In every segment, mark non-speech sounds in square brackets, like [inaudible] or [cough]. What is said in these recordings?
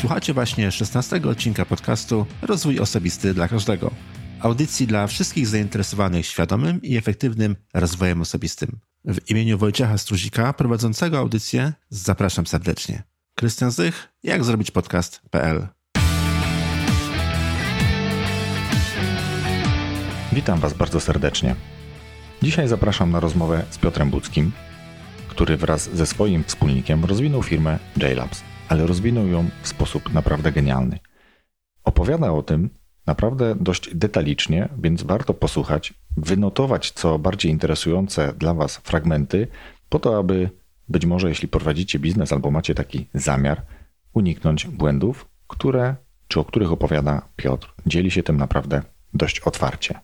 Słuchacie właśnie 16 odcinka podcastu Rozwój Osobisty dla Każdego. Audycji dla wszystkich zainteresowanych świadomym i efektywnym rozwojem osobistym. W imieniu Wojciecha Struzika, prowadzącego audycję, zapraszam serdecznie. Krystian Zych, jak zrobić podcast.pl Witam Was bardzo serdecznie. Dzisiaj zapraszam na rozmowę z Piotrem Budzkim, który wraz ze swoim wspólnikiem rozwinął firmę JLabs, ale rozwinął ją w sposób naprawdę genialny. Opowiada o tym naprawdę dość detalicznie, więc warto posłuchać, wynotować co bardziej interesujące dla Was fragmenty, po to, aby być może jeśli prowadzicie biznes albo macie taki zamiar, uniknąć błędów, które czy o których opowiada Piotr. Dzieli się tym naprawdę dość otwarcie.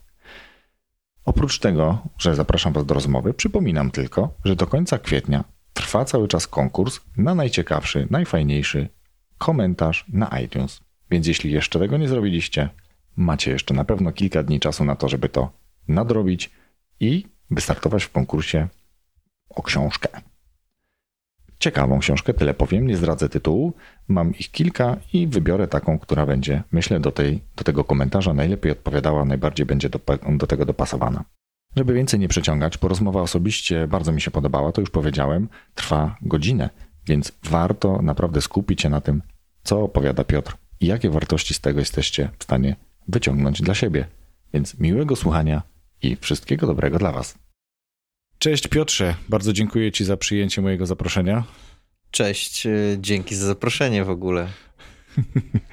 Oprócz tego, że zapraszam Was do rozmowy, przypominam tylko, że do końca kwietnia trwa cały czas konkurs na najciekawszy, najfajniejszy komentarz na iTunes. Więc jeśli jeszcze tego nie zrobiliście, macie jeszcze na pewno kilka dni czasu na to, żeby to nadrobić i wystartować w konkursie o książkę. Ciekawą książkę, tyle powiem, nie zdradzę tytułu. Mam ich kilka i wybiorę taką, która będzie, myślę, do, tej, do tego komentarza najlepiej odpowiadała, najbardziej będzie do, do tego dopasowana. Żeby więcej nie przeciągać, bo rozmowa osobiście bardzo mi się podobała, to już powiedziałem, trwa godzinę, więc warto naprawdę skupić się na tym, co opowiada Piotr i jakie wartości z tego jesteście w stanie wyciągnąć dla siebie. Więc miłego słuchania i wszystkiego dobrego dla Was. Cześć Piotrze, bardzo dziękuję Ci za przyjęcie mojego zaproszenia. Cześć, dzięki za zaproszenie w ogóle. [laughs]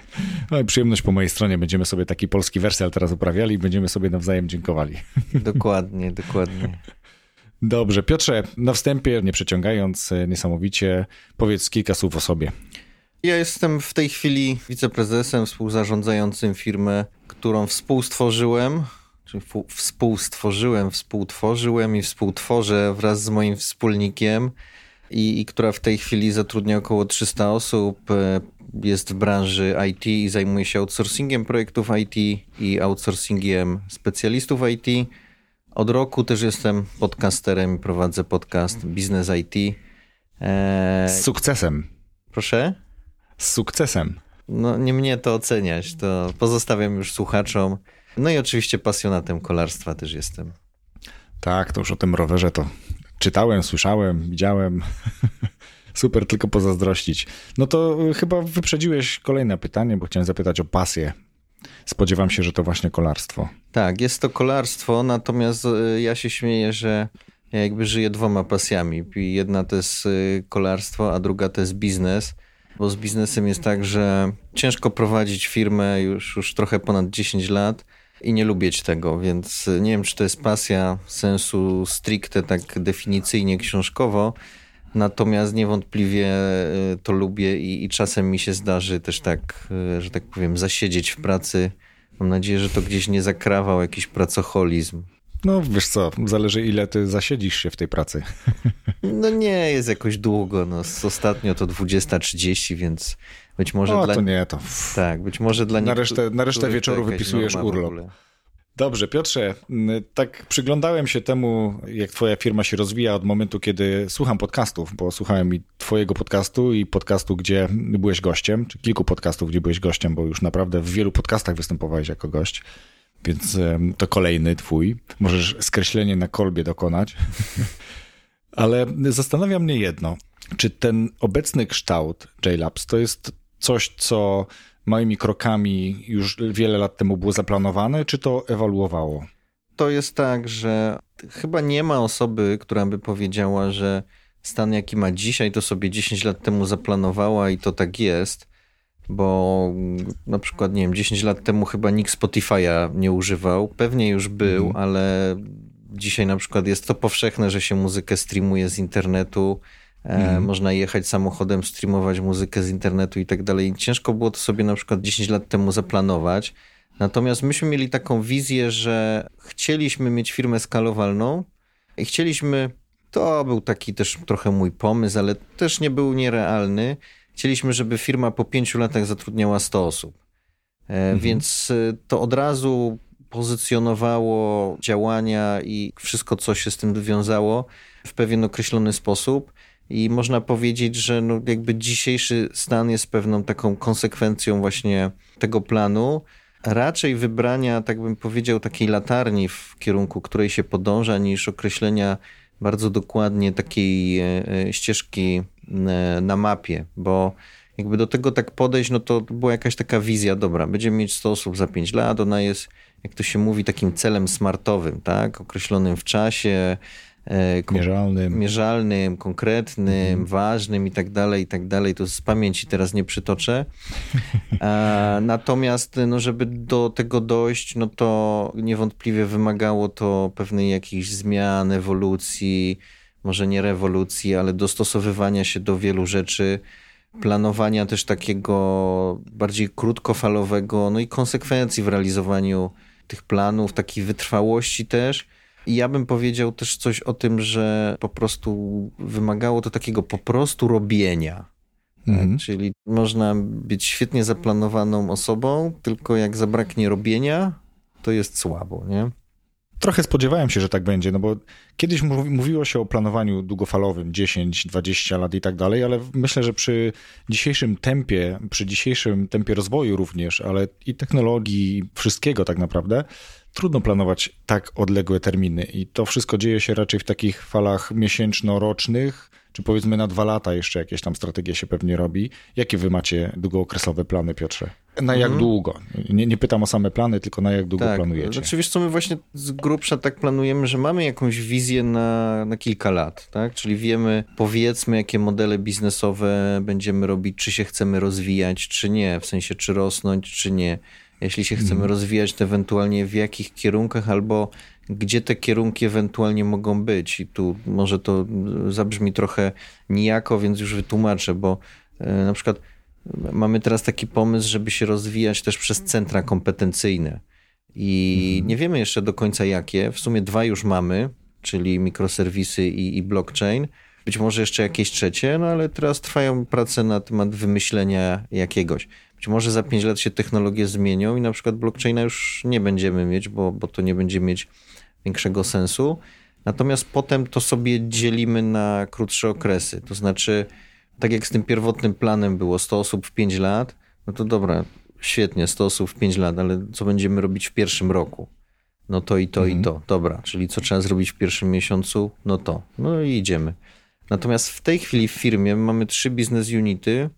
No i przyjemność po mojej stronie. Będziemy sobie taki polski wersjal teraz uprawiali i będziemy sobie nawzajem dziękowali. Dokładnie, dokładnie. Dobrze, Piotrze, na wstępie, nie przeciągając e, niesamowicie, powiedz kilka słów o sobie. Ja jestem w tej chwili wiceprezesem, współzarządzającym firmę, którą współstworzyłem, czyli współstworzyłem, współtworzyłem i współtworzę wraz z moim wspólnikiem i, i która w tej chwili zatrudnia około 300 osób. Jest w branży IT i zajmuje się outsourcingiem projektów IT i outsourcingiem specjalistów IT. Od roku też jestem podcasterem, prowadzę podcast Business IT. Eee... Z sukcesem. Proszę? Z sukcesem. No nie mnie to oceniać, to pozostawiam już słuchaczom. No i oczywiście pasjonatem kolarstwa też jestem. Tak, to już o tym rowerze to czytałem, słyszałem, widziałem. [laughs] Super, tylko pozazdrościć. No to chyba wyprzedziłeś kolejne pytanie, bo chciałem zapytać o pasję. Spodziewam się, że to właśnie kolarstwo. Tak, jest to kolarstwo, natomiast e, ja się śmieję, że ja jakby żyję dwoma pasjami. Jedna to jest e, kolarstwo, a druga to jest biznes. Bo z biznesem jest tak, że ciężko prowadzić firmę już, już trochę ponad 10 lat i nie lubić tego, więc nie wiem, czy to jest pasja sensu stricte, tak definicyjnie, książkowo, natomiast niewątpliwie e, to lubię i, i czasem mi się zdarzy też tak, e, że tak powiem, zasiedzieć w pracy. Mam nadzieję, że to gdzieś nie zakrawał jakiś pracoholizm. No wiesz co, zależy ile ty zasiedzisz się w tej pracy. [laughs] No nie jest jakoś długo, no ostatnio to 20.30, więc być może o, dla... to nie, to... Tak, być może dla Na resztę, na resztę wieczoru wypisujesz urlop. Dobrze, Piotrze, tak przyglądałem się temu, jak twoja firma się rozwija od momentu, kiedy słucham podcastów, bo słuchałem i twojego podcastu i podcastu, gdzie byłeś gościem, czy kilku podcastów, gdzie byłeś gościem, bo już naprawdę w wielu podcastach występowałeś jako gość, więc to kolejny twój. Możesz skreślenie na kolbie dokonać. [laughs] Ale zastanawia mnie jedno. Czy ten obecny kształt JLabs to jest coś, co małymi krokami już wiele lat temu było zaplanowane, czy to ewoluowało? To jest tak, że chyba nie ma osoby, która by powiedziała, że stan jaki ma dzisiaj, to sobie 10 lat temu zaplanowała i to tak jest, bo na przykład, nie wiem, 10 lat temu chyba nikt Spotify'a nie używał, pewnie już był, mm. ale dzisiaj na przykład jest to powszechne, że się muzykę streamuje z internetu, Mm. Można jechać samochodem, streamować muzykę z internetu i tak dalej. Ciężko było to sobie na przykład 10 lat temu zaplanować. Natomiast myśmy mieli taką wizję, że chcieliśmy mieć firmę skalowalną i chcieliśmy, to był taki też trochę mój pomysł, ale też nie był nierealny. Chcieliśmy, żeby firma po pięciu latach zatrudniała 100 osób. Mhm. Więc e, to od razu pozycjonowało działania i wszystko, co się z tym wiązało w pewien określony sposób. I można powiedzieć, że no jakby dzisiejszy stan jest pewną taką konsekwencją właśnie tego planu. Raczej wybrania, tak bym powiedział, takiej latarni, w kierunku której się podąża, niż określenia bardzo dokładnie takiej e, e, ścieżki e, na mapie, bo jakby do tego tak podejść, no to była jakaś taka wizja, dobra, będziemy mieć 100 osób za 5 lat, ona jest, jak to się mówi, takim celem smartowym, tak, określonym w czasie, mierzalnym, mierzalnym konkretnym, mhm. ważnym i tak dalej, i tak dalej. To z pamięci teraz nie przytoczę. [laughs] natomiast, no, żeby do tego dojść, no to niewątpliwie wymagało to pewnej jakichś zmian, ewolucji, może nie rewolucji, ale dostosowywania się do wielu rzeczy, planowania też takiego bardziej krótkofalowego, no i konsekwencji w realizowaniu tych planów, takiej wytrwałości też. I ja bym powiedział też coś o tym, że po prostu wymagało to takiego po prostu robienia. Mhm. Czyli można być świetnie zaplanowaną osobą, tylko jak zabraknie robienia, to jest słabo, nie? Trochę spodziewałem się, że tak będzie, no bo kiedyś mówiło się o planowaniu długofalowym 10, 20 lat i tak dalej, ale myślę, że przy dzisiejszym tempie, przy dzisiejszym tempie rozwoju również, ale i technologii, wszystkiego tak naprawdę, trudno planować tak odległe terminy. I to wszystko dzieje się raczej w takich falach miesięczno-rocznych, czy powiedzmy na dwa lata jeszcze jakieś tam strategie się pewnie robi. Jakie wy macie długookresowe plany, Piotrze? Na jak mhm. długo? Nie, nie, pytam o same plany, tylko na jak długo tak. planujecie. Znaczy wiesz co, my właśnie z grubsza tak planujemy, że mamy jakąś wizję na, na kilka lat, tak? Czyli wiemy, powiedzmy, jakie modele biznesowe będziemy robić, czy się chcemy rozwijać, czy nie, w sensie czy rosnąć, czy nie jeśli się chcemy mhm. rozwijać, to ewentualnie w jakich kierunkach albo gdzie te kierunki ewentualnie mogą być. I tu może to zabrzmi trochę nijako, więc już wytłumaczę, bo e, na przykład mamy teraz taki pomysł, żeby się rozwijać też przez centra kompetencyjne. I mhm. nie wiemy jeszcze do końca jakie. W sumie dwa już mamy, czyli mikroserwisy i, i blockchain. Być może jeszcze jakieś trzecie, no ale teraz trwają prace na temat wymyślenia jakiegoś. Być może za 5 lat się technologie zmienią i na przykład blockchaina już nie będziemy mieć, bo, bo to nie będzie mieć większego sensu. Natomiast potem to sobie dzielimy na krótsze okresy. To znaczy, tak jak z tym pierwotnym planem było 100 osób w 5 lat, no to dobra, świetnie, 100 osób w 5 lat, ale co będziemy robić w pierwszym roku? No to i to mhm. i to. Dobra, czyli co trzeba zrobić w pierwszym miesiącu? No to. No i idziemy. Natomiast w tej chwili w firmie mamy trzy biznes unity,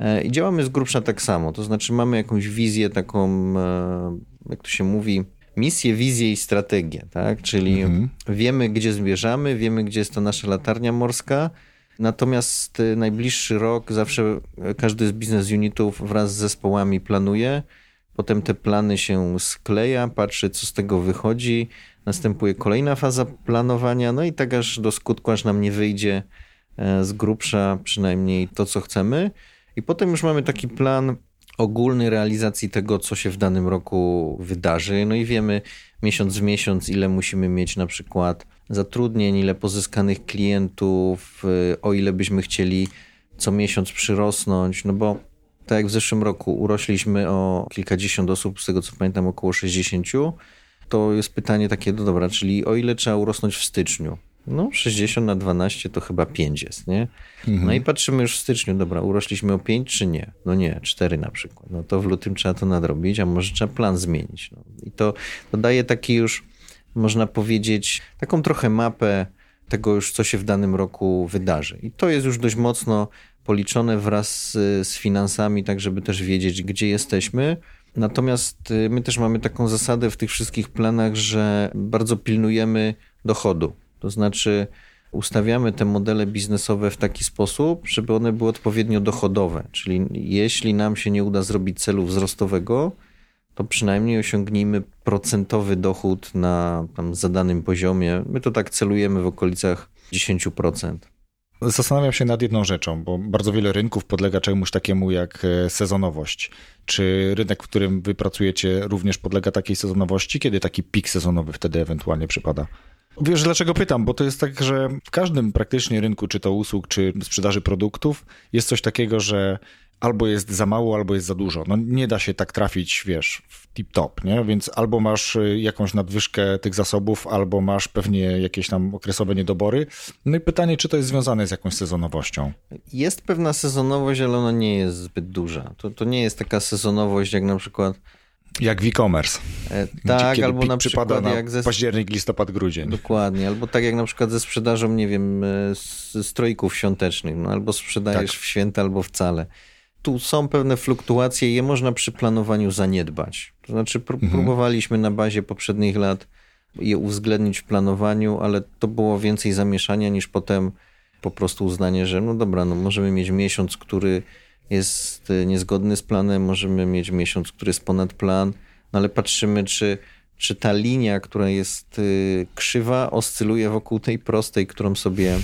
E, I działamy z grubsza tak samo, to znaczy mamy jakąś wizję taką, e, jak to się mówi, misję, wizję i strategię, tak? Czyli mhm. wiemy, gdzie zmierzamy, wiemy, gdzie jest to nasza latarnia morska, natomiast e, najbliższy rok zawsze każdy z biznes unitów wraz z zespołami planuje, potem te plany się skleja, patrzy, co z tego wychodzi, następuje kolejna faza planowania, no i tak aż do skutku, aż nam nie wyjdzie z grubsza przynajmniej to, co chcemy. I potem już mamy taki plan ogólny realizacji tego, co się w danym roku wydarzy. No i wiemy miesiąc w miesiąc, ile musimy mieć na przykład zatrudnień, ile pozyskanych klientów, y, o ile byśmy chcieli co miesiąc przyrosnąć, no bo tak jak w zeszłym roku urośliśmy o kilkadziesiąt osób, z tego co pamiętam około 60, to jest pytanie takie, no dobra, czyli o ile trzeba urosnąć w styczniu? No, 60 na 12 to chyba 5 jest, nie? Mhm. No i patrzymy już w styczniu, dobra, urośliśmy o 5 czy nie? No nie, 4 na przykład. No to w lutym trzeba to nadrobić, a może trzeba plan zmienić. No. I to, to daje taki już, można powiedzieć, taką trochę mapę tego już, co się w danym roku wydarzy. I to jest już dość mocno policzone wraz z, z finansami, tak żeby też wiedzieć, gdzie jesteśmy. Natomiast y, my też mamy taką zasadę w tych wszystkich planach, że bardzo pilnujemy dochodu. To znaczy, ustawiamy te modele biznesowe w taki sposób, żeby one były odpowiednio dochodowe. Czyli jeśli nam się nie uda zrobić celu wzrostowego, to przynajmniej osiągnijmy procentowy dochód na tam zadanym poziomie. My to tak celujemy w okolicach 10%. Zastanawiam się nad jedną rzeczą, bo bardzo wiele rynków podlega czemuś takiemu jak e, sezonowość. Czy rynek, w którym wy pracujecie, również podlega takiej sezonowości? Kiedy taki pik sezonowy wtedy ewentualnie przypada? Wiesz, dlaczego pytam? Bo to jest tak, że w każdym praktycznie rynku, czy to usług, czy sprzedaży produktów, jest coś takiego, że albo jest za mało, albo jest za dużo. No nie da się tak trafić, wiesz, w tip-top, nie? Więc albo masz y, jakąś nadwyżkę tych zasobów, albo masz pewnie jakieś tam okresowe niedobory. No i pytanie, czy to jest związane z jakąś sezonowością? Jest pewna sezonowość, ale ona nie jest zbyt duża. To, to nie jest taka sezonowość, jak na przykład jak w e-commerce. E, tak, albo na przykład na jak ze... październik, listopad, grudzień. Dokładnie, albo tak jak na przykład ze sprzedażą, nie wiem, e, strojków świątecznych, no, albo sprzedajesz tak. w święta, albo wcale. Tu są pewne fluktuacje, je można przy planowaniu zaniedbać. To znaczy, pró mhm. próbowaliśmy na bazie poprzednich lat je uwzględnić w planowaniu, ale to było więcej zamieszania niż potem po prostu uznanie, że no dobra, no możemy mieć miesiąc, który jest y, niezgodny z planem, możemy mieć miesiąc, który jest ponad plan, no ale patrzymy, czy, czy ta linia, która jest y, krzywa, oscyluje wokół tej prostej, którą sobie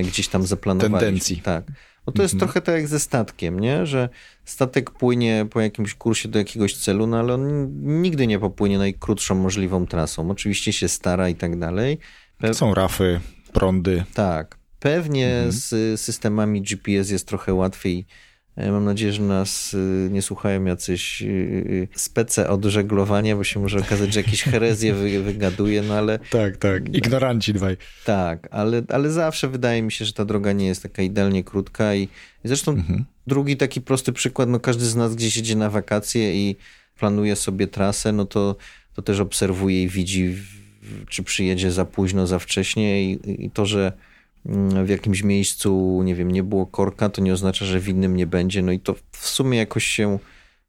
y, gdzieś tam zaplanowaliśmy. Tendencji. Tak. Bo to jest mhm. trochę tak jak ze statkiem, nie? że statek płynie po jakimś kursie do jakiegoś celu, no ale on nigdy nie popłynie najkrótszą możliwą trasą. Oczywiście się stara i tak dalej. Pe Są rafy, prądy. Tak. Pewnie mhm. z systemami GPS jest trochę łatwiej mam nadzieję, że nas y, nie słuchają jacyś y, y, spece od żeglowania, bo się może okazać, że jakieś herezje wygaduje, no ale... Tak, tak. Ignoranci dwaj. Tak, ale, ale zawsze wydaje mi się, że ta droga nie jest taka idealnie krótka i, i zresztą mhm. drugi taki prosty przykład, no każdy z nas gdzieś jedzie na wakacje i planuje sobie trasę, no to, to też obserwuje i widzi, czy przyjedzie za późno, za wcześnie i, i to, że w jakimś miejscu, nie wiem, nie było korka, to nie oznacza, że w innym nie będzie. No i to w sumie jakoś się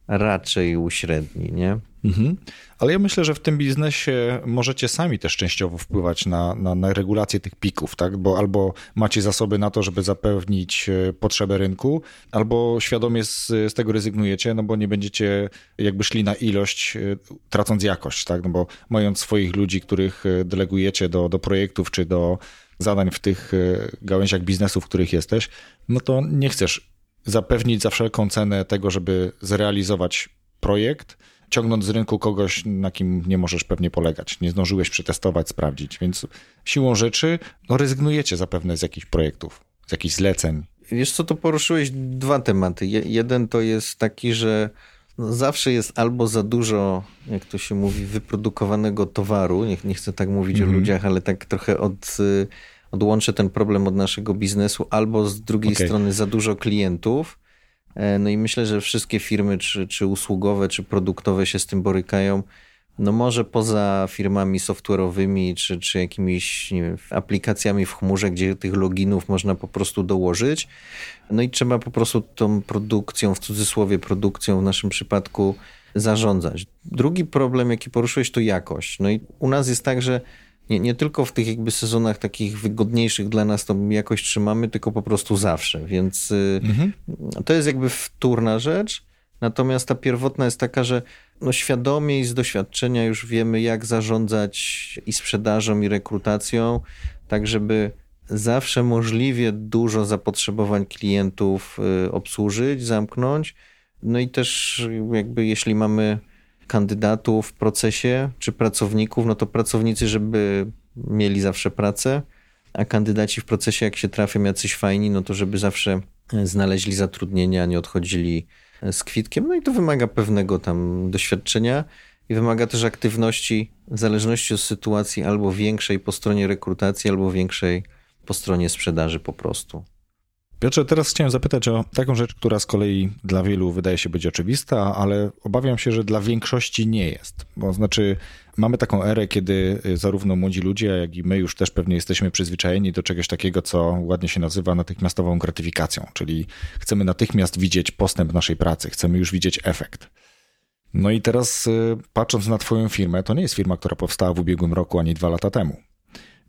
raczej uśredni, nie? Mhm. Ale ja myślę, że w tym biznesie możecie sami też częściowo wpływać na, na, na, regulację tych pików, tak? Bo albo macie zasoby na to, żeby zapewnić e, potrzebę rynku, albo świadomie z, z tego rezygnujecie, no bo nie będziecie jakby szli na ilość, e, tracąc jakość, tak? No bo mając swoich ludzi, których e, delegujecie do, do projektów czy do zadań w tych e, gałęziach biznesu, w których jesteś, no to nie chcesz zapewnić za wszelką cenę tego, żeby zrealizować projekt, ciągnąc z rynku kogoś, na kim nie możesz pewnie polegać. Nie zdążyłeś przetestować, sprawdzić, więc siłą rzeczy no, rezygnujecie zapewne z jakichś projektów, z jakichś zleceń. Wiesz co, to poruszyłeś dwa tematy. jeden to jest taki, że no zawsze jest albo za dużo, jak to się mówi, wyprodukowanego towaru. Nie, nie chcę tak mówić mm -hmm. o mhm. ludziach, ale tak trochę od, y, odłączę ten problem od naszego biznesu, albo z drugiej okay. strony za dużo klientów. E, no i myślę, że wszystkie firmy, czy, czy usługowe, czy produktowe się z tym borykają. No może poza firmami software'owymi, czy, czy jakimiś wiem, aplikacjami w chmurze, gdzie tych loginów można po prostu dołożyć. No i trzeba po prostu tą produkcją, w cudzysłowie produkcją w naszym przypadku zarządzać. Drugi problem, jaki poruszyłeś, to jakość. No i u nas jest tak, że nie, nie tylko w tych jakby sezonach takich wygodniejszych dla nas to jakość trzymamy, tylko po prostu zawsze, więc y, mhm. to jest jakby wtórna rzecz. Natomiast ta pierwotna jest taka, że no świadomie i z doświadczenia już wiemy, jak zarządzać i sprzedażą, i rekrutacją, tak żeby zawsze możliwie dużo zapotrzebowań klientów y, obsłużyć, zamknąć. No i też jakby jeśli mamy kandydatów w procesie, czy pracowników, no to pracownicy, żeby mieli zawsze pracę, a kandydaci w procesie, jak się trafią jacyś fajni, no to żeby zawsze znaleźli zatrudnienie, a nie odchodzili z kwitkiem. No i to wymaga pewnego tam doświadczenia i wymaga też aktywności w zależności od sytuacji albo większej po stronie rekrutacji, albo większej po stronie sprzedaży po prostu. Piotrze, teraz chciałem zapytać o taką rzecz, która z kolei dla wielu wydaje się być oczywista, ale obawiam się, że dla większości nie jest. Bo znaczy, mamy taką erę, kiedy zarówno młodzi ludzie, jak i my już też pewnie jesteśmy przyzwyczajeni do czegoś takiego, co ładnie się nazywa natychmiastową gratyfikacją, czyli chcemy natychmiast widzieć postęp naszej pracy, chcemy już widzieć efekt. No i teraz y, patrząc na Twoją firmę, to nie jest firma, która powstała w ubiegłym roku ani dwa lata temu.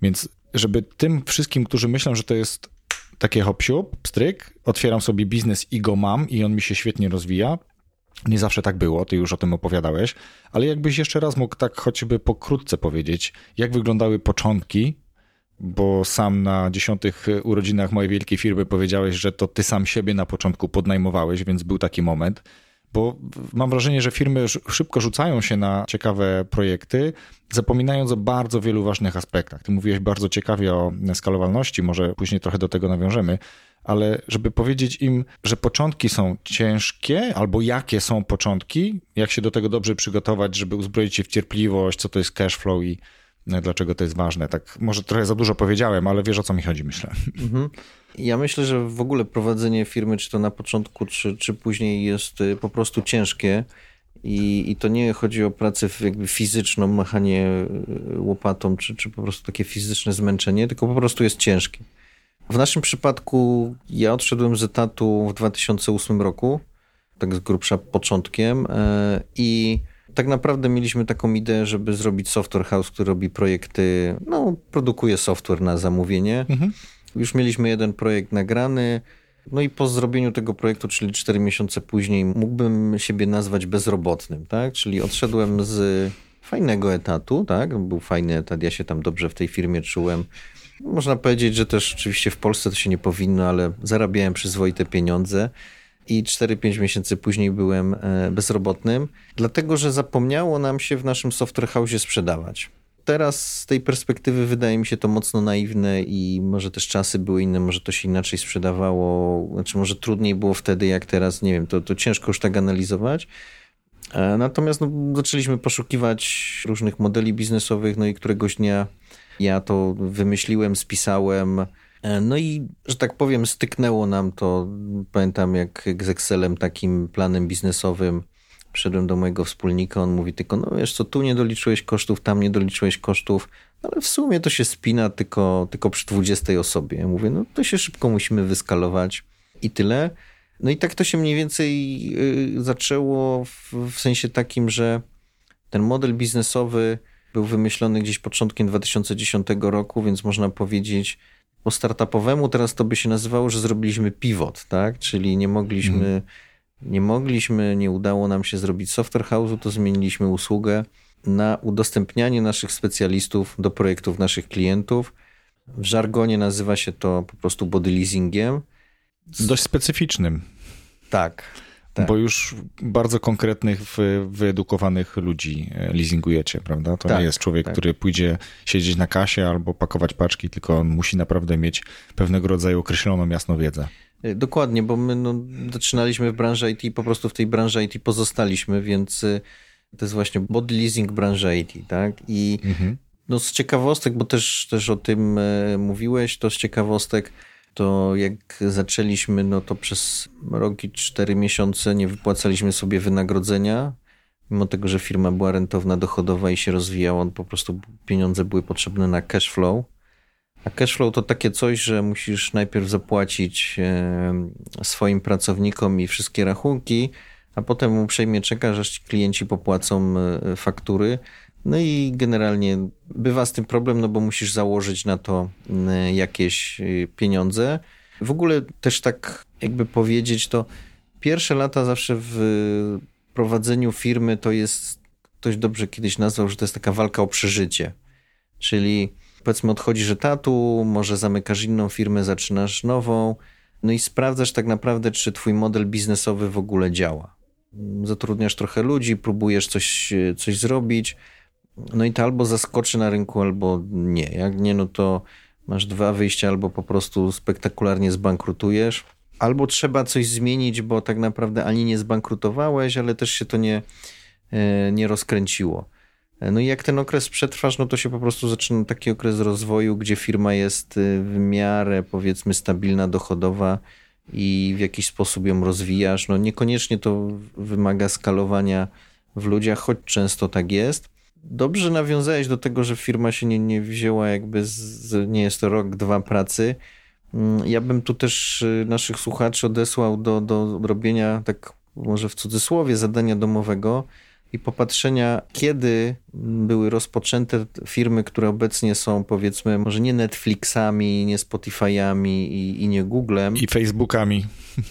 Więc żeby tym wszystkim, którzy myślą, że to jest takie hop pstryk, otwieram sobie biznes i go mam i on mi się świetnie rozwija. Nie zawsze tak było, ty już o tym opowiadałeś, ale jakbyś jeszcze raz mógł tak choćby pokrótce powiedzieć, jak wyglądały początki, bo sam na dziesiątych urodzinach mojej wielkiej firmy powiedziałeś, że to ty sam siebie na początku podnajmowałeś, więc był taki moment. Bo mam wrażenie, że firmy szybko rzucają się na ciekawe projekty, zapominając o bardzo wielu ważnych aspektach. Ty mówiłeś bardzo ciekawie o skalowalności, może później trochę do tego nawiążemy, ale żeby powiedzieć im, że początki są ciężkie, albo jakie są początki, jak się do tego dobrze przygotować, żeby uzbroić się w cierpliwość, co to jest cash flow i dlaczego to jest ważne. Tak, może trochę za dużo powiedziałem, ale wiesz o co mi chodzi, myślę. Mhm. Ja myślę, że w ogóle prowadzenie firmy, czy to na początku, czy, czy później jest y, po prostu ciężkie. I, I to nie chodzi o pracę jakby fizyczną, machanie y, łopatą, czy, czy po prostu takie fizyczne zmęczenie, tylko po prostu jest ciężkie. W naszym przypadku ja odszedłem z etatu w 2008 roku, tak z grubsza początkiem e, i tak naprawdę mieliśmy taką ideę, żeby zrobić software house, który robi projekty, no produkuje software na zamówienie. Mhm. Już mieliśmy jeden projekt nagrany, no i po zrobieniu tego projektu, czyli 4 miesiące później, mógłbym siebie nazwać bezrobotnym, tak? Czyli odszedłem z fajnego etatu, tak? Był fajny etat, ja się tam dobrze w tej firmie czułem. Można powiedzieć, że też oczywiście w Polsce to się nie powinno, ale zarabiałem przyzwoite pieniądze i 4-5 miesięcy później byłem e, bezrobotnym, dlatego że zapomniało nam się w naszym software house sprzedawać. Teraz z tej perspektywy wydaje mi się to mocno naiwne i może też czasy były inne, może to się inaczej sprzedawało, znaczy może trudniej było wtedy jak teraz, nie wiem, to, to ciężko już tak analizować. E, natomiast no, zaczęliśmy poszukiwać różnych modeli biznesowych, no i któregoś dnia ja to wymyśliłem, spisałem. E, no i, że tak powiem, styknęło nam to. Pamiętam, jak z Excelem, takim planem biznesowym, Wszedłem do mojego wspólnika, on mówi tylko, no wiesz co, tu nie doliczyłeś kosztów, tam nie doliczyłeś kosztów, no, ale w sumie to się spina tylko, tylko przy 20 osobie. Ja mówię, no to się szybko musimy wyskalować i tyle. No i tak to się mniej więcej y, zaczęło w, w sensie takim, że ten model biznesowy był wymyślony gdzieś początkiem 2010 roku, więc można powiedzieć po startupowemu teraz to by się nazywało, że zrobiliśmy pivot, tak? Czyli nie mogliśmy mm nie mogliśmy, nie udało nam się zrobić software house'u, to zmieniliśmy usługę na udostępnianie naszych specjalistów do projektów naszych klientów. W żargonie nazywa się to po prostu body leasingiem. Dość specyficznym. Tak. Tak. Bo już bardzo konkretnych, wyedukowanych ludzi e, leasingujecie, prawda? To tak, nie jest człowiek, tak. który pójdzie siedzieć na kasie albo pakować paczki, tylko on musi naprawdę mieć pewnego rodzaju określoną jasną wiedzę. Y, dokładnie, bo my no, zaczynaliśmy w branży IT i po prostu w tej branży IT pozostaliśmy, więc y, to jest właśnie body leasing branży IT, tak? I mhm. no, z ciekawostek, bo też, też o tym e, mówiłeś, to z ciekawostek, to jak zaczęliśmy, no to przez rok i cztery miesiące nie wypłacaliśmy sobie wynagrodzenia, mimo tego, że firma była rentowna, dochodowa i się rozwijała, po prostu pieniądze były potrzebne na cash flow. A cashflow to takie coś, że musisz najpierw zapłacić e, swoim pracownikom i wszystkie rachunki, a potem uprzejmie czekasz, aż klienci popłacą e, faktury. No i generalnie bywa z tym problem, no bo musisz założyć na to e, jakieś pieniądze. W ogóle też tak jakby powiedzieć, to pierwsze lata zawsze w prowadzeniu firmy to jest, ktoś dobrze kiedyś nazwał, że to jest taka walka o przeżycie. Czyli powiedzmy odchodzisz etatu, może zamykasz inną firmę, zaczynasz nową, no i sprawdzasz tak naprawdę, czy twój model biznesowy w ogóle działa. Zatrudniasz trochę ludzi, próbujesz coś, coś zrobić, no i to albo zaskoczy na rynku, albo nie. Jak nie, no to masz dwa wyjścia, albo po prostu spektakularnie zbankrutujesz, albo trzeba coś zmienić, bo tak naprawdę ani nie zbankrutowałeś, ale też się to nie, e, nie rozkręciło. No i jak ten okres przetrwasz, no to się po prostu zaczyna taki okres rozwoju, gdzie firma jest y, w miarę powiedzmy stabilna, dochodowa i w jakiś sposób ją rozwijasz. No niekoniecznie to wymaga skalowania w ludziach, choć często tak jest. Dobrze nawiązałeś do tego, że firma się nie, nie wzięła jakby z, nie jest to rok, dwa pracy. Mm, ja bym tu też y, naszych słuchaczy odesłał do, do robienia, tak może w cudzysłowie, zadania domowego, i popatrzenia, kiedy były rozpoczęte firmy, które obecnie są powiedzmy, może nie Netflixami, nie Spotify'ami i, i nie Googlem. I Facebookami.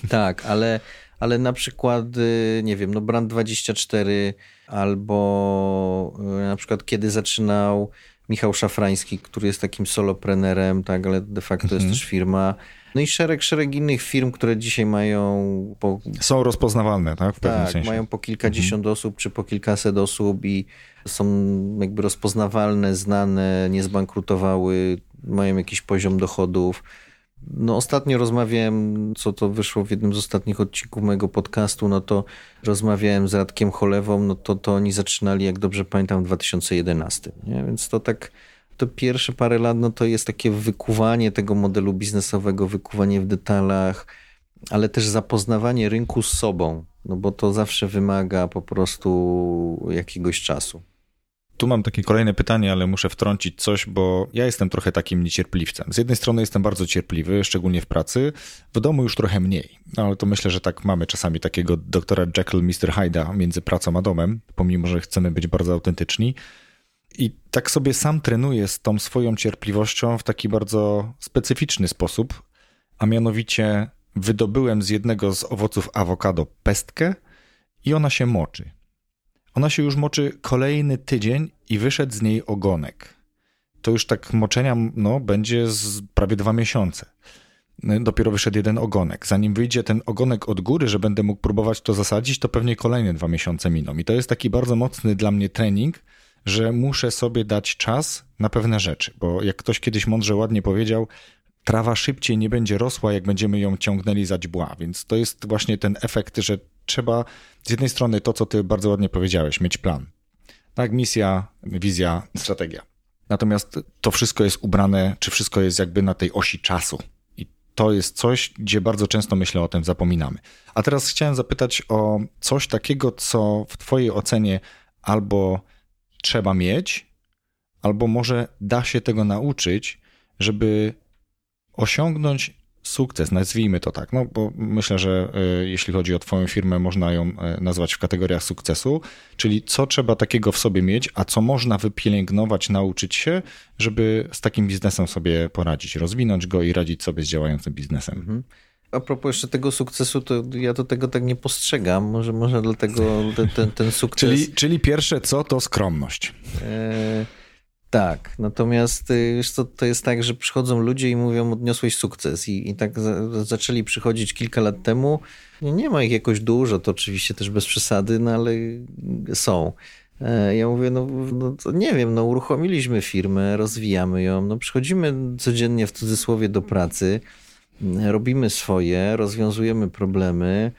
Tak, ale, ale na przykład, y, nie wiem, no Brand24 albo y, na przykład kiedy zaczynał Michał Szafrański, który jest takim soloprenerem, tak, ale de facto mhm. jest też firma. No i szereg, szereg innych firm, które dzisiaj mają... Po... Są rozpoznawalne, tak? W pewnym tak, sensie. mają po kilkadziesiąt mhm. osób, czy po kilkaset osób i są jakby rozpoznawalne, znane, nie zbankrutowały, mają jakiś poziom dochodów. No ostatnio rozmawiałem, co to wyszło w jednym z ostatnich odcinków mojego podcastu, no to rozmawiałem z Radkiem Cholewą, no to, to oni zaczynali, jak dobrze pamiętam, w 2011, nie? Więc to tak, to pierwsze parę lat, no to jest takie wykuwanie tego modelu biznesowego, wykuwanie w detalach, ale też zapoznawanie rynku z sobą, no bo to zawsze wymaga po prostu jakiegoś czasu. Tu mam takie kolejne pytanie, ale muszę wtrącić coś, bo ja jestem trochę takim niecierpliwcem. Z jednej strony jestem bardzo cierpliwy, szczególnie w pracy, w domu już trochę mniej, no, ale to myślę, że tak mamy czasami takiego doktora Jekyll, Mr. Hyde'a między pracą a domem, pomimo, że chcemy być bardzo autentyczni. I tak sobie sam trenuję z tą swoją cierpliwością w taki bardzo specyficzny sposób, a mianowicie wydobyłem z jednego z owoców awokado pestkę i ona się moczy. Ona się już moczy kolejny tydzień i wyszedł z niej ogonek. To już tak moczenia no, będzie z prawie dwa miesiące. Dopiero wyszedł jeden ogonek. Zanim wyjdzie ten ogonek od góry, że będę mógł próbować to zasadzić, to pewnie kolejne dwa miesiące miną. I to jest taki bardzo mocny dla mnie trening, że muszę sobie dać czas na pewne rzeczy. Bo jak ktoś kiedyś mądrze ładnie powiedział, trawa szybciej nie będzie rosła, jak będziemy ją ciągnęli za dźbła. Więc to jest właśnie ten efekt, że trzeba z jednej strony to, co ty bardzo ładnie powiedziałeś, mieć plan. Tak, misja, wizja, strategia. Natomiast to wszystko jest ubrane, czy wszystko jest jakby na tej osi czasu. I to jest coś, gdzie bardzo często myślę o tym zapominamy. A teraz chciałem zapytać o coś takiego, co w Twojej ocenie albo trzeba mieć, albo może da się tego nauczyć, żeby osiągnąć sukces, nazwijmy to tak, no bo myślę, że y, jeśli chodzi o Twoją firmę, można ją y, nazwać w kategoriach sukcesu, czyli co trzeba takiego w sobie mieć, a co można wypielęgnować, nauczyć się, żeby z takim biznesem sobie poradzić, rozwinąć go i radzić sobie z działającym biznesem. Mhm. A propos jeszcze tego sukcesu, to ja do tego tak nie postrzegam. Może, może dlatego [laughs] ten, ten, ten sukces. czyli, czyli pierwsze co to skromność. E tak, natomiast y, wiesz co, to jest tak, że przychodzą ludzie i mówią, odniosłeś sukces i, i tak za, zaczęli przychodzić kilka lat temu. Nie ma ich jakoś dużo, to oczywiście też bez przesady, no ale są. E, ja mówię, no, no nie wiem, no uruchomiliśmy firmę, rozwijamy ją, no przychodzimy codziennie w cudzysłowie do pracy, robimy swoje, rozwiązujemy problemy,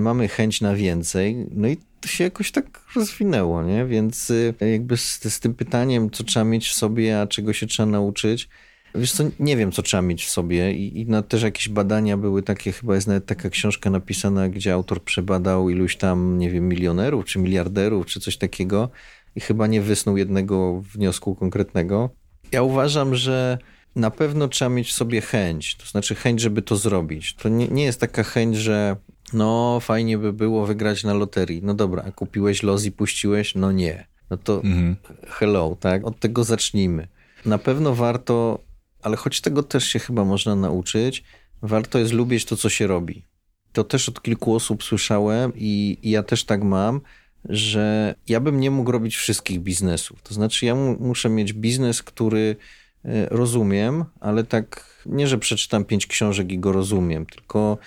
mamy chęć na więcej, no i to się jakoś tak rozwinęło, nie? Więc y, jakby z, z tym pytaniem, co trzeba mieć w sobie, a czego się trzeba nauczyć, Wiesz co, nie wiem, co trzeba mieć w sobie i, i no, też jakieś badania były takie, chyba jest nawet taka książka napisana, gdzie autor przebadał iluś tam, nie wiem, milionerów, czy miliarderów, czy coś takiego i chyba nie wysnuł jednego wniosku konkretnego. Ja uważam, że na pewno trzeba mieć w sobie chęć, to znaczy chęć, żeby to zrobić. To nie, nie jest taka chęć, że no fajnie by było wygrać na loterii. No dobra, kupiłeś los i puściłeś? No nie. No to mhm. hello, tak? Od tego zacznijmy. Na pewno warto, ale choć tego też się chyba można nauczyć, warto jest lubić to, co się robi. To też od kilku osób słyszałem i, i ja też tak mam, że ja bym nie mógł robić wszystkich biznesów. To znaczy, ja muszę mieć biznes, który e, rozumiem, ale tak nie, że przeczytam pięć książek i go rozumiem, tylko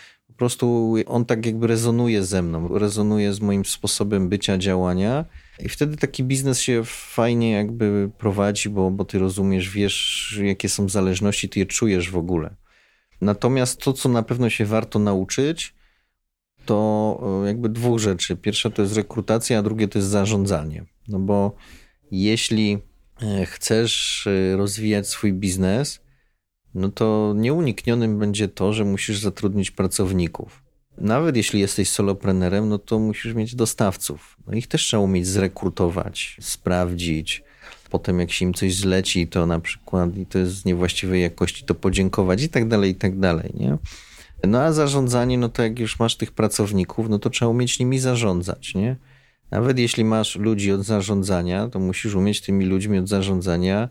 prostu on tak jakby rezonuje ze mną, rezonuje z moim sposobem bycia, działania. I wtedy taki biznes się fajnie jakby prowadzi, bo, bo ty rozumiesz, wiesz, jakie są zależności, ty je czujesz w ogóle. Natomiast to, co na pewno się warto nauczyć, to e, jakby dwóch rzeczy. Pierwsza to jest rekrutacja, a drugie to jest zarządzanie. No bo jeśli e, chcesz e, rozwijać swój biznes, no to nieuniknionym będzie to, że musisz zatrudnić pracowników. Nawet jeśli jesteś soloprenerem, no to musisz mieć dostawców. No ich też trzeba umieć zrekrutować, sprawdzić. Potem jak się im coś zleci, to na przykład i to jest z niewłaściwej jakości, to podziękować i tak dalej, i tak dalej, nie? No a zarządzanie, no to jak już masz tych pracowników, no to trzeba umieć nimi zarządzać, nie? Nawet jeśli masz ludzi od zarządzania, to musisz umieć tymi ludźmi od zarządzania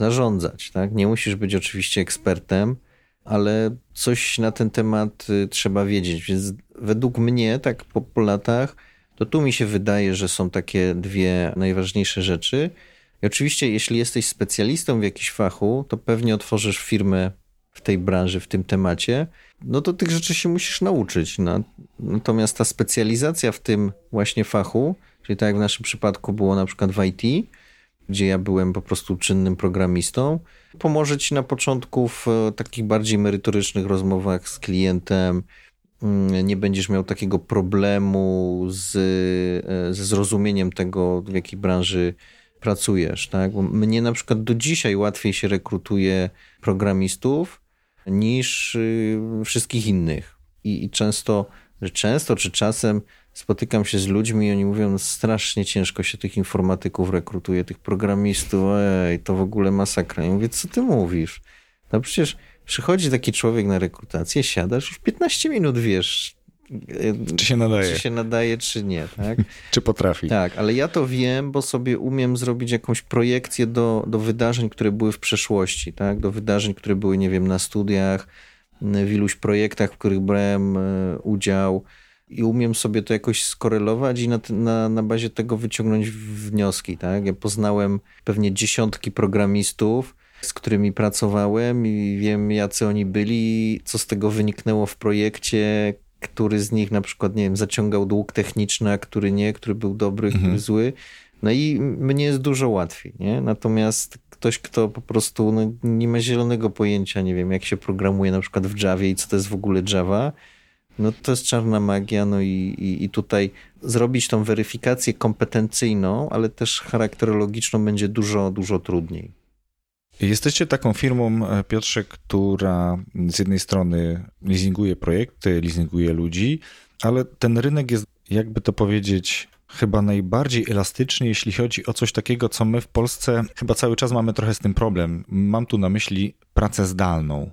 zarządzać. Tak? Nie musisz być oczywiście ekspertem, ale coś na ten temat y, trzeba wiedzieć. Więc według mnie, tak po, po latach, to tu mi się wydaje, że są takie dwie najważniejsze rzeczy. I oczywiście, jeśli jesteś specjalistą w jakimś fachu, to pewnie otworzysz firmę w tej branży, w tym temacie, no to tych rzeczy się musisz nauczyć. No. Natomiast ta specjalizacja w tym właśnie fachu, czyli tak jak w naszym przypadku było na przykład w IT, gdzie ja byłem po prostu czynnym programistą, pomoże ci na początku w e, takich bardziej merytorycznych rozmowach z klientem. Mm, nie będziesz miał takiego problemu z, e, ze zrozumieniem tego, w jakiej branży pracujesz. Tak? Bo mnie na przykład do dzisiaj łatwiej się rekrutuje programistów niż y, wszystkich innych. I, i często, często czy czasem spotykam się z ludźmi i oni mówią, no strasznie ciężko się tych informatyków rekrutuje, tych programistów, ej, to w ogóle masakra. Ja mówię, co ty mówisz? No przecież przychodzi taki człowiek na rekrutację, siadasz już 15 minut wiesz, czy się nadaje. Czy się nadaje, czy nie, tak? [laughs] czy potrafi. Tak, ale ja to wiem, bo sobie umiem zrobić jakąś projekcję do, do wydarzeń, które były w przeszłości, tak? Do wydarzeń, które były, nie wiem, na studiach, w iluś projektach, w których brałem e, udział i umiem sobie to jakoś skorelować i na, na, na bazie tego wyciągnąć wnioski, tak? Ja poznałem pewnie dziesiątki programistów, z którymi pracowałem i wiem, jacy oni byli, co z tego wyniknęło w projekcie, który z nich na przykład, nie wiem, zaciągał dług techniczny, a który nie, który był dobry, mhm. który zły. No i mnie jest dużo łatwiej, nie? Natomiast ktoś, kto po prostu no, nie ma zielonego pojęcia, nie wiem, jak się programuje na przykład w Javie i co to jest w ogóle Java, no to jest czarna magia, no i, i, i tutaj zrobić tą weryfikację kompetencyjną, ale też charakterologiczną będzie dużo, dużo trudniej. Jesteście taką firmą, e, Piotrze, która z jednej strony leasinguje projekty, leasinguje ludzi, ale ten rynek jest, jakby to powiedzieć, chyba najbardziej elastyczny, jeśli chodzi o coś takiego, co my w Polsce chyba cały czas mamy trochę z tym problem. Mam tu na myśli pracę zdalną.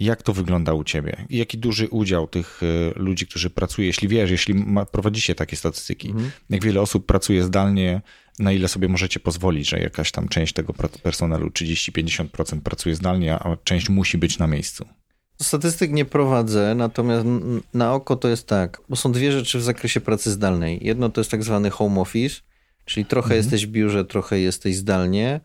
Jak to wygląda u ciebie? Jaki duży udział tych e, ludzi, którzy pracują, jeśli wiesz, jeśli ma, prowadzicie takie statystyki, mhm. jak wiele osób pracuje zdalnie, na ile sobie możecie pozwolić, że jakaś tam część tego personelu, 30-50% pracuje zdalnie, a część musi być na miejscu? Statystyk nie prowadzę, natomiast na oko to jest tak, bo są dwie rzeczy w zakresie pracy zdalnej. Jedno to jest tak zwany home office, czyli trochę mhm. jesteś w biurze, trochę jesteś zdalnie.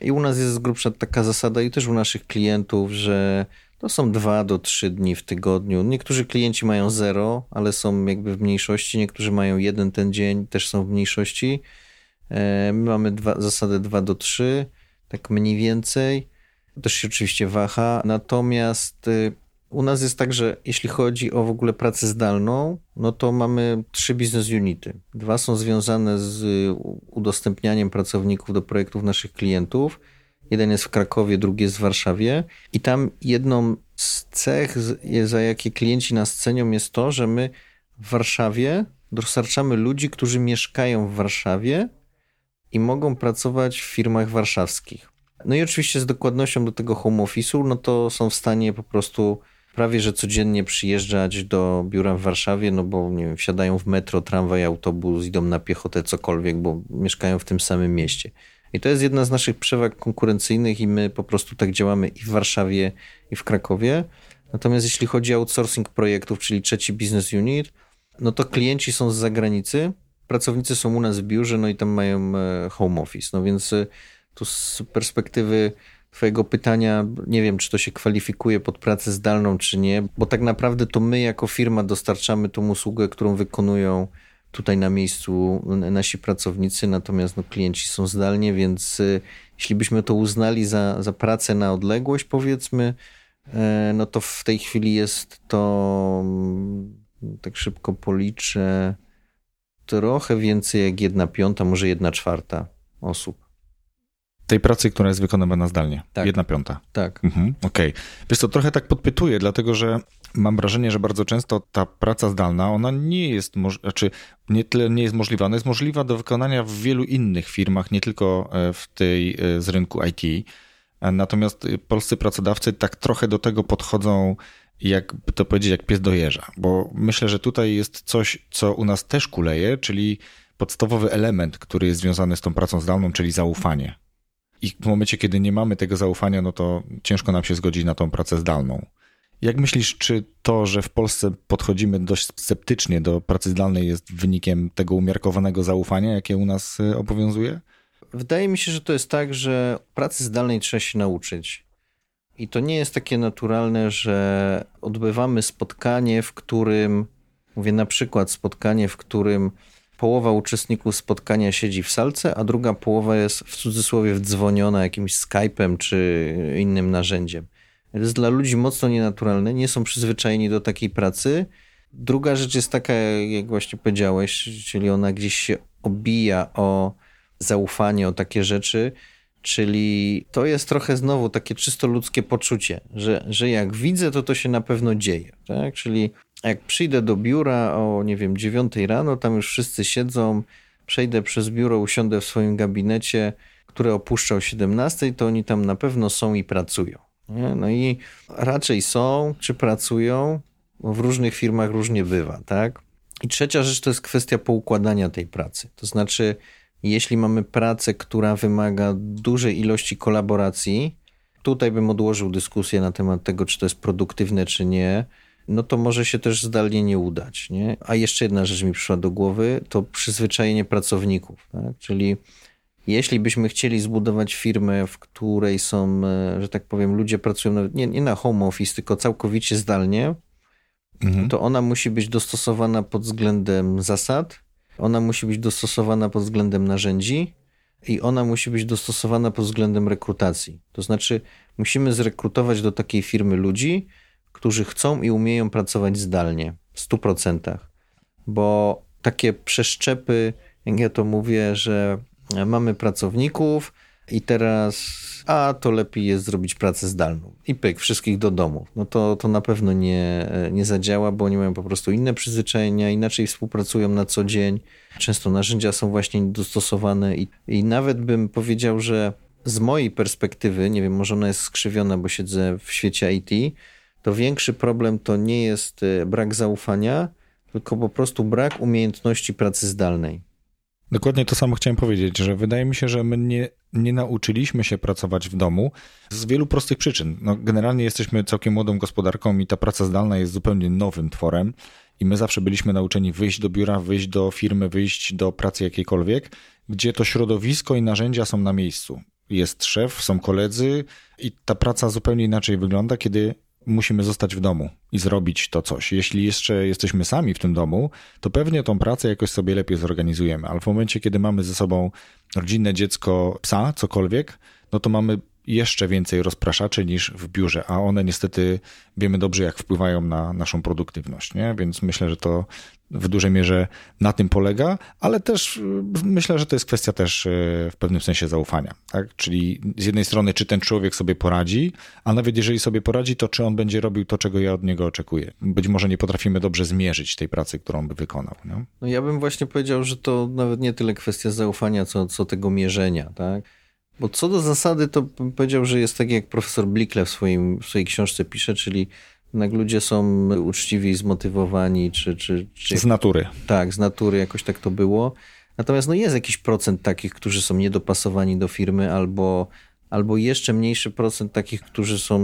I u nas jest z grubsza taka zasada i też u naszych klientów, że to są dwa do trzy dni w tygodniu. Niektórzy klienci mają zero, ale są jakby w mniejszości. Niektórzy mają jeden ten dzień, też są w mniejszości. E, my mamy dwa, zasadę 2 do 3, tak mniej więcej. Też się oczywiście waha. Natomiast y, u nas jest tak, że jeśli chodzi o w ogóle pracę zdalną, no to mamy trzy business unity. Dwa są związane z udostępnianiem pracowników do projektów naszych klientów. Jeden jest w Krakowie, drugi jest w Warszawie. I tam jedną z cech, za jakie klienci nas cenią, jest to, że my w Warszawie dostarczamy ludzi, którzy mieszkają w Warszawie i mogą pracować w firmach warszawskich. No i oczywiście z dokładnością do tego home office'u, no to są w stanie po prostu prawie że codziennie przyjeżdżać do biura w Warszawie, no bo nie wiem, wsiadają w metro, tramwaj, autobus, idą na piechotę, cokolwiek, bo mieszkają w tym samym mieście. I to jest jedna z naszych przewag konkurencyjnych i my po prostu tak działamy i w Warszawie, i w Krakowie. Natomiast jeśli chodzi o outsourcing projektów, czyli trzeci business unit, no to klienci są z zagranicy, pracownicy są u nas w biurze, no i tam mają e, home office. No więc e, tu z perspektywy Twojego pytania, nie wiem, czy to się kwalifikuje pod pracę zdalną, czy nie, bo tak naprawdę to my jako firma dostarczamy tą usługę, którą wykonują tutaj na miejscu nasi pracownicy, natomiast no, klienci są zdalnie, więc e, jeśli byśmy to uznali za, za pracę na odległość, powiedzmy, no to w tej chwili jest to, mm, tak szybko policzę, trochę więcej jak jedna piąta, może jedna czwarta osób. Tej pracy, która jest wykonywana zdalnie. Tak. Jedna piąta. Tak. Mhm, Okej. Okay. Wiesz to trochę tak podpytuję, dlatego że mam wrażenie, że bardzo często ta praca zdalna, ona nie jest, znaczy nie tyle nie jest możliwa, ona jest możliwa do wykonania w wielu innych firmach, nie tylko e, w tej e, z rynku IT. Natomiast polscy pracodawcy tak trochę do tego podchodzą jakby to powiedzieć, jak pies dojeżdża, bo myślę, że tutaj jest coś, co u nas też kuleje, czyli podstawowy element, który jest związany z tą pracą zdalną, czyli zaufanie. I w momencie, kiedy nie mamy tego zaufania, no to ciężko nam się zgodzić na tą pracę zdalną. Jak myślisz, czy to, że w Polsce podchodzimy dość sceptycznie do pracy zdalnej jest wynikiem tego umiarkowanego zaufania, jakie u nas y, obowiązuje? wydaje mi się, że to jest tak, że pracy zdalnej trzeba się nauczyć. I to nie jest takie naturalne, że odbywamy spotkanie, w którym, mówię na przykład spotkanie, w którym połowa uczestników spotkania siedzi w salce, a druga połowa jest w cudzysłowie wdzwoniona jakimś Skype'em czy innym narzędziem. Jest dla ludzi mocno nienaturalne, nie są przyzwyczajeni do takiej pracy. Druga rzecz jest taka, jak właśnie powiedziałeś, czyli ona gdzieś się obija o zaufanie, o takie rzeczy, czyli to jest trochę znowu takie czysto ludzkie poczucie, że, że jak widzę, to to się na pewno dzieje. Tak? Czyli jak przyjdę do biura o, nie wiem, 9 rano, tam już wszyscy siedzą, przejdę przez biuro, usiądę w swoim gabinecie, które opuszczał o 17, to oni tam na pewno są i pracują. Nie? No i raczej są, czy pracują, w różnych firmach różnie bywa, tak? I trzecia rzecz to jest kwestia poukładania tej pracy. To znaczy, jeśli mamy pracę, która wymaga dużej ilości kolaboracji, tutaj bym odłożył dyskusję na temat tego, czy to jest produktywne, czy nie, no to może się też zdalnie nie udać. Nie? A jeszcze jedna rzecz mi przyszła do głowy, to przyzwyczajenie pracowników. Tak? Czyli jeśli byśmy chcieli zbudować firmę, w której są, e, że tak powiem, ludzie pracują nawet nie, nie na home office, tylko całkowicie zdalnie, mhm. to ona musi być dostosowana pod względem zasad, ona musi być dostosowana pod względem narzędzi i ona musi być dostosowana pod względem rekrutacji. To znaczy, musimy zrekrutować do takiej firmy ludzi, którzy chcą i umieją pracować zdalnie w 100%. Bo takie przeszczepy, jak ja to mówię, że mamy pracowników i teraz, a to lepiej jest zrobić pracę zdalną i pyk, wszystkich do domu. No to, to na pewno nie, nie zadziała, bo oni mają po prostu inne przyzwyczajenia, inaczej współpracują na co dzień. Często narzędzia są właśnie dostosowane i, i nawet bym powiedział, że z mojej perspektywy, nie wiem, może ona jest skrzywiona, bo siedzę w świecie IT, to większy problem to nie jest e, brak zaufania, tylko po prostu brak umiejętności pracy zdalnej. Dokładnie to samo chciałem powiedzieć, że wydaje mi się, że my nie, nie nauczyliśmy się pracować w domu z wielu prostych przyczyn. No, generalnie jesteśmy całkiem młodą gospodarką i ta praca zdalna jest zupełnie nowym tworem. I my zawsze byliśmy nauczeni wyjść do biura, wyjść do firmy, wyjść do pracy jakiejkolwiek, gdzie to środowisko i narzędzia są na miejscu. Jest szef, są koledzy i ta praca zupełnie inaczej wygląda, kiedy musimy zostać w domu i zrobić to coś. Jeśli jeszcze jesteśmy sami w tym domu, to pewnie tą pracę jakoś sobie lepiej zorganizujemy, ale w momencie, kiedy mamy ze sobą rodzinne dziecko, psa, cokolwiek, no to mamy jeszcze więcej rozpraszaczy niż w biurze, a one niestety wiemy dobrze, jak wpływają na naszą produktywność, nie? Więc myślę, że to w dużej mierze na tym polega, ale też y, myślę, że to jest kwestia też y, w pewnym sensie zaufania, tak? Czyli z jednej strony, czy ten człowiek sobie poradzi, a nawet jeżeli sobie poradzi, to czy on będzie robił to, czego ja od niego oczekuję. Być może nie potrafimy dobrze zmierzyć tej pracy, którą by wykonał. Nie? No ja bym właśnie powiedział, że to nawet nie tyle kwestia zaufania, co, co tego mierzenia, tak? Bo co do zasady, to bym powiedział, że jest tak jak profesor Blickle w, swoim, w swojej książce pisze, czyli jednak ludzie są uczciwi i zmotywowani, czy, czy, czy... Z natury. Tak, z natury jakoś tak to było. Natomiast no jest jakiś procent takich, którzy są niedopasowani do firmy, albo, albo jeszcze mniejszy procent takich, którzy są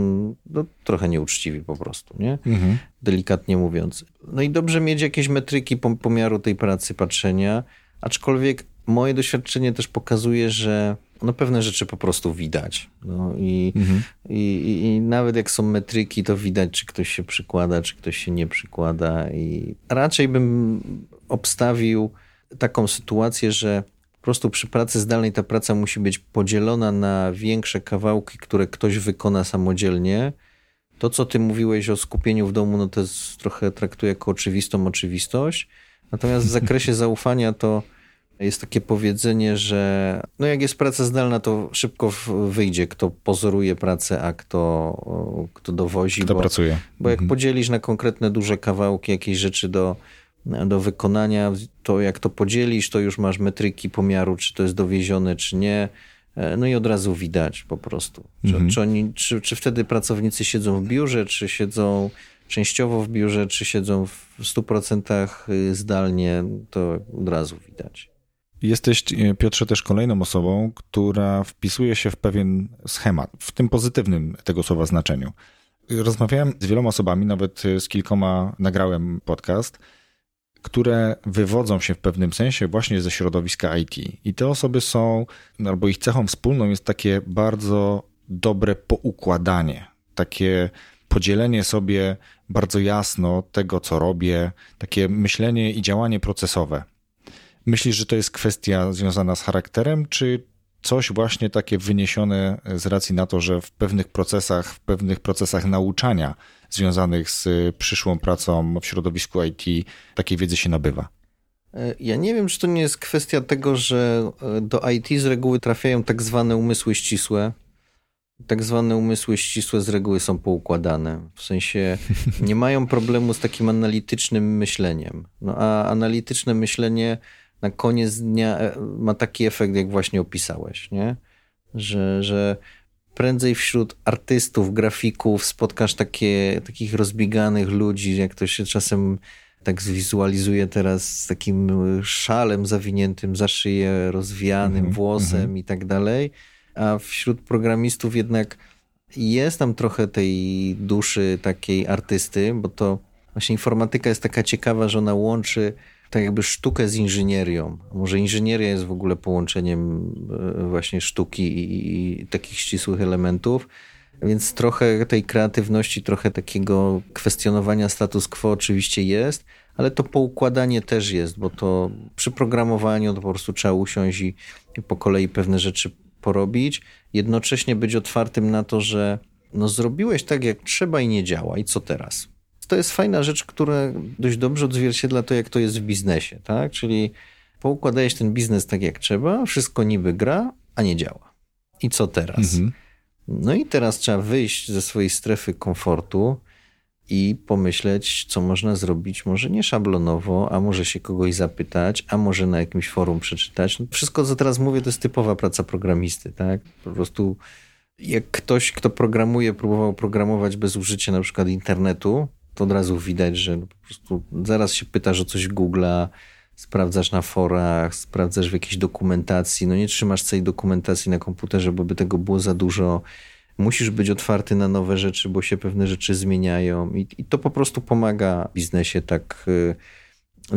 no, trochę nieuczciwi po prostu, nie? Mhm. Delikatnie mówiąc. No i dobrze mieć jakieś metryki pomiaru tej pracy, patrzenia, aczkolwiek moje doświadczenie też pokazuje, że no pewne rzeczy po prostu widać. No i, mhm. i, i, nawet jak są metryki, to widać, czy ktoś się przykłada, czy ktoś się nie przykłada. I raczej bym obstawił taką sytuację, że po prostu przy pracy zdalnej ta praca musi być podzielona na większe kawałki, które ktoś wykona samodzielnie. To, co ty mówiłeś o skupieniu w domu, no to jest trochę traktuję jako oczywistą oczywistość. Natomiast w zakresie [laughs] zaufania to jest takie powiedzenie, że no jak jest praca zdalna, to szybko wyjdzie, kto pozoruje pracę, a kto, kto dowozi. Kto bo, pracuje. Bo jak mhm. podzielisz na konkretne duże kawałki jakieś rzeczy do, do wykonania, to jak to podzielisz, to już masz metryki pomiaru, czy to jest dowiezione, czy nie. E, no i od razu widać po prostu, czy, mhm. czy, oni, czy, czy wtedy pracownicy siedzą w biurze, czy siedzą częściowo w biurze, czy siedzą w 100% zdalnie, to od razu widać. Jesteś, e, Piotrze, też kolejną osobą, która wpisuje się w pewien schemat, w tym pozytywnym tego słowa znaczeniu. Rozmawiałem z wieloma osobami, nawet z kilkoma nagrałem podcast, które wywodzą się w pewnym sensie właśnie ze środowiska IT. I te osoby są, albo ich cechą wspólną jest takie bardzo dobre poukładanie, takie podzielenie sobie bardzo jasno tego, co robię, takie myślenie i działanie procesowe. Myślisz, że to jest kwestia związana z charakterem, czy coś właśnie takie wyniesione z racji na to, że w pewnych procesach, w pewnych procesach nauczania związanych z przyszłą pracą w środowisku IT takiej wiedzy się nabywa? E, ja nie wiem, czy to nie jest kwestia tego, że e, do IT z reguły trafiają tak zwane umysły ścisłe. Tak zwane umysły ścisłe z reguły są poukładane. W sensie [laughs] nie mają problemu z takim analitycznym myśleniem. No a analityczne myślenie na koniec dnia e, ma taki efekt, jak właśnie opisałeś, nie? Że, że prędzej wśród artystów, grafików spotkasz takie, takich rozbieganych ludzi, jak to się czasem tak zwizualizuje teraz z takim szalem zawiniętym za szyję, rozwianym mm -hmm, włosem mm -hmm. i tak dalej, a wśród programistów jednak jest tam trochę tej duszy takiej artysty, bo to właśnie informatyka jest taka ciekawa, że ona łączy tak jakby sztukę z inżynierią. Może inżynieria jest w ogóle połączeniem e, właśnie sztuki i, i takich ścisłych elementów. Więc trochę tej kreatywności, trochę takiego kwestionowania status quo oczywiście jest, ale to poukładanie też jest, bo to przy programowaniu to po prostu trzeba usiąść i, i po kolei pewne rzeczy porobić. Jednocześnie być otwartym na to, że no zrobiłeś tak jak trzeba i nie działa i co teraz? To jest fajna rzecz, która dość dobrze odzwierciedla to, jak to jest w biznesie, tak? Czyli poukładałeś ten biznes tak, jak trzeba, wszystko niby gra, a nie działa. I co teraz? Mhm. No i teraz trzeba wyjść ze swojej strefy komfortu i pomyśleć, co można zrobić, może nie szablonowo, a może się kogoś zapytać, a może na jakimś forum przeczytać. No wszystko, co teraz mówię, to jest typowa praca programisty, tak? Po prostu jak ktoś, kto programuje, próbował programować bez użycia na przykład internetu, to od razu widać, że po prostu zaraz się pytasz o coś Google'a, sprawdzasz na forach, sprawdzasz w jakiejś dokumentacji. No nie trzymasz całej dokumentacji na komputerze, bo by tego było za dużo. Musisz być otwarty na nowe rzeczy, bo się pewne rzeczy zmieniają i, i to po prostu pomaga biznesie tak y,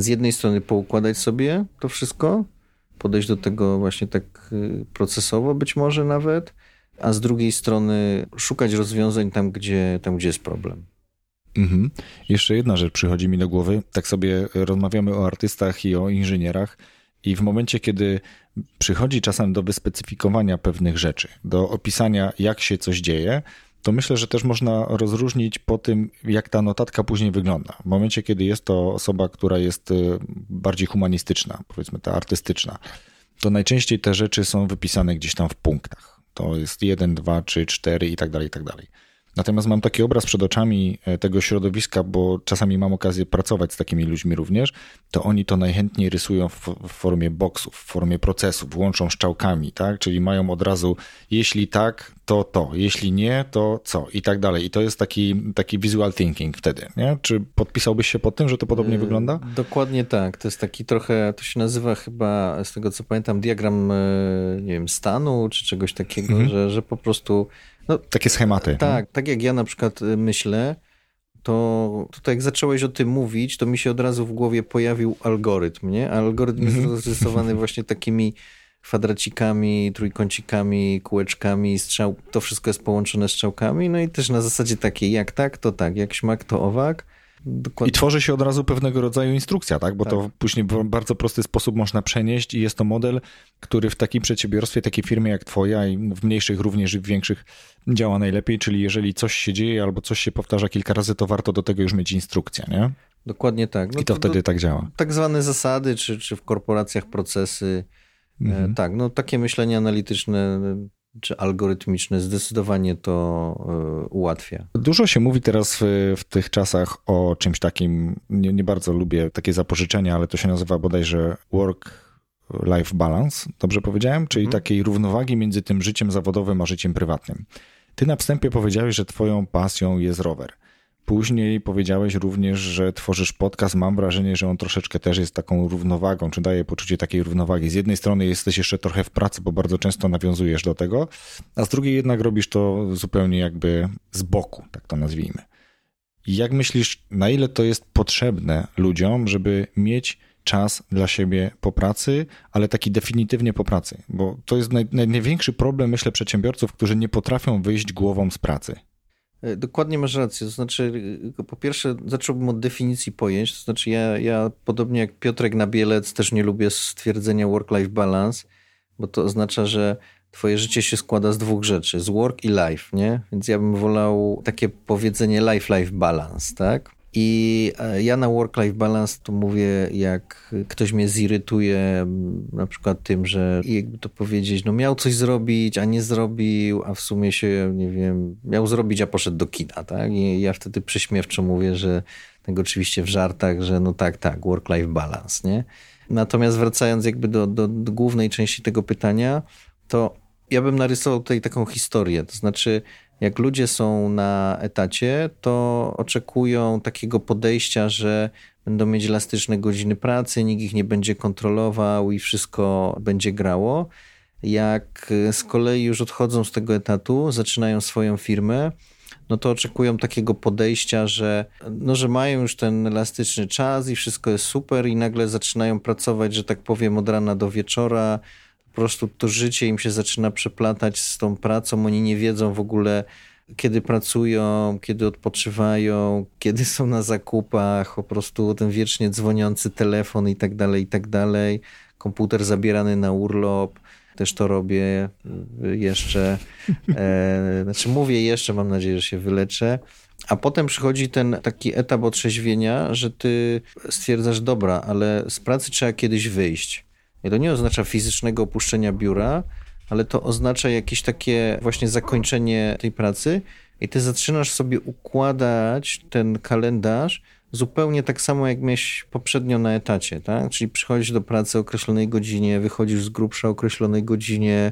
z jednej strony poukładać sobie to wszystko, podejść do tego właśnie tak y, procesowo być może nawet, a z drugiej strony szukać rozwiązań tam, gdzie, tam, gdzie jest problem. Mhm. Jeszcze jedna rzecz przychodzi mi do głowy. Tak sobie rozmawiamy o artystach i o inżynierach, i w momencie, kiedy przychodzi czasem do wyspecyfikowania pewnych rzeczy, do opisania, jak się coś dzieje, to myślę, że też można rozróżnić po tym, jak ta notatka później wygląda. W momencie, kiedy jest to osoba, która jest y, bardziej humanistyczna, powiedzmy ta artystyczna, to najczęściej te rzeczy są wypisane gdzieś tam w punktach. To jest 1, 2, 3, 4 i tak dalej, i tak dalej. Natomiast mam taki obraz przed oczami e, tego środowiska, bo czasami mam okazję pracować z takimi ludźmi również, to oni to najchętniej rysują w, w formie boksów, w formie procesów, łączą szczałkami, tak? Czyli mają od razu, jeśli tak, to to, jeśli nie, to co i tak dalej. I to jest taki, taki visual thinking wtedy, nie? Czy podpisałbyś się pod tym, że to podobnie yy, wygląda? Dokładnie tak. To jest taki trochę, to się nazywa chyba, z tego co pamiętam, diagram, e, nie wiem, stanu, czy czegoś takiego, mhm. że, że po prostu no, Takie schematy. Tak, tak jak ja na przykład y, myślę, to tutaj jak zacząłeś o tym mówić, to mi się od razu w głowie pojawił algorytm, nie? A algorytm jest mhm. rozrysowany właśnie takimi kwadracikami, trójkącikami, kółeczkami, strzał. To wszystko jest połączone strzałkami, no i też na zasadzie takiej, jak tak, to tak, jak śmak, to owak. Dokładnie. I tworzy się od razu pewnego rodzaju instrukcja, tak? Bo tak. to później w bardzo prosty sposób można przenieść i jest to model, który w takim przedsiębiorstwie, takiej firmie jak twoja i w mniejszych również i w większych działa najlepiej, czyli jeżeli coś się dzieje albo coś się powtarza kilka razy, to warto do tego już mieć instrukcję, nie? Dokładnie tak. No I to, to wtedy do, tak działa. Tak zwane zasady, czy, czy w korporacjach procesy. E, mhm. Tak, no takie myślenie analityczne czy algorytmiczne zdecydowanie to y, ułatwia. Dużo się mówi teraz w, w tych czasach o czymś takim, nie, nie, bardzo lubię takie zapożyczenia, ale to się nazywa bodajże work-life balance, dobrze powiedziałem? Czyli mhm. takiej równowagi między tym życiem zawodowym a życiem prywatnym. Ty na wstępie powiedziałeś, że twoją pasją jest rower. Później powiedziałeś również, że tworzysz podcast. Mam wrażenie, że on troszeczkę też jest taką równowagą, czy daje poczucie takiej równowagi. Z jednej strony jesteś jeszcze trochę w pracy, bo bardzo często nawiązujesz do tego, a z drugiej jednak robisz to zupełnie jakby z boku, tak to nazwijmy. Jak myślisz, na ile to jest potrzebne ludziom, żeby mieć czas dla siebie po pracy, ale taki definitywnie po pracy? Bo to jest naj, największy problem, myślę, przedsiębiorców, którzy nie potrafią wyjść głową z pracy. E, dokładnie masz rację. To znaczy, e, po pierwsze, zacząłbym od definicji pojęć. To znaczy, ja, ja podobnie jak Piotrek Nabielec, też nie lubię stwierdzenia work-life balance, bo to oznacza, że twoje życie się składa z dwóch rzeczy, z work i life, nie? Więc ja bym wolał takie powiedzenie life-life balance, tak? I e, ja na work-life balance to mówię, jak ktoś mnie zirytuje, na przykład tym, że jakby to powiedzieć, no miał coś zrobić, a nie zrobił, a w sumie się, nie wiem, miał zrobić, a poszedł do kina, tak? I ja wtedy prześmiewczo mówię, że tego oczywiście w żartach, że no tak, tak, work-life balance, nie? Natomiast wracając jakby do, do, do głównej części tego pytania, to ja bym narysował tutaj taką historię, to znaczy jak ludzie są na etacie, to oczekują takiego podejścia, że będą mieć elastyczne godziny pracy, nikt ich nie będzie kontrolował i wszystko będzie grało. Jak z kolei już odchodzą z tego etatu, zaczynają swoją firmę, no to oczekują takiego podejścia, że, no, że mają już ten elastyczny czas i wszystko jest super i nagle zaczynają pracować, że tak powiem, od rana do wieczora, po prostu to życie im się zaczyna przeplatać z tą pracą, oni nie wiedzą w ogóle, kiedy pracują, kiedy odpoczywają, kiedy są na zakupach, po prostu ten wiecznie dzwoniący telefon i tak dalej, i tak dalej. Komputer zabierany na urlop. Też to robię jeszcze. E, [laughs] znaczy mówię jeszcze, mam nadzieję, że się wyleczę. A potem przychodzi ten taki etap otrzeźwienia, że ty stwierdzasz, dobra, ale z pracy trzeba kiedyś wyjść. I to nie oznacza fizycznego opuszczenia biura, ale to oznacza jakieś takie właśnie zakończenie tej pracy i ty zaczynasz sobie układać ten kalendarz zupełnie tak samo, jak miałeś poprzednio na etacie, tak? Czyli przychodzisz do pracy o określonej godzinie, wychodzisz z grubsza o określonej godzinie,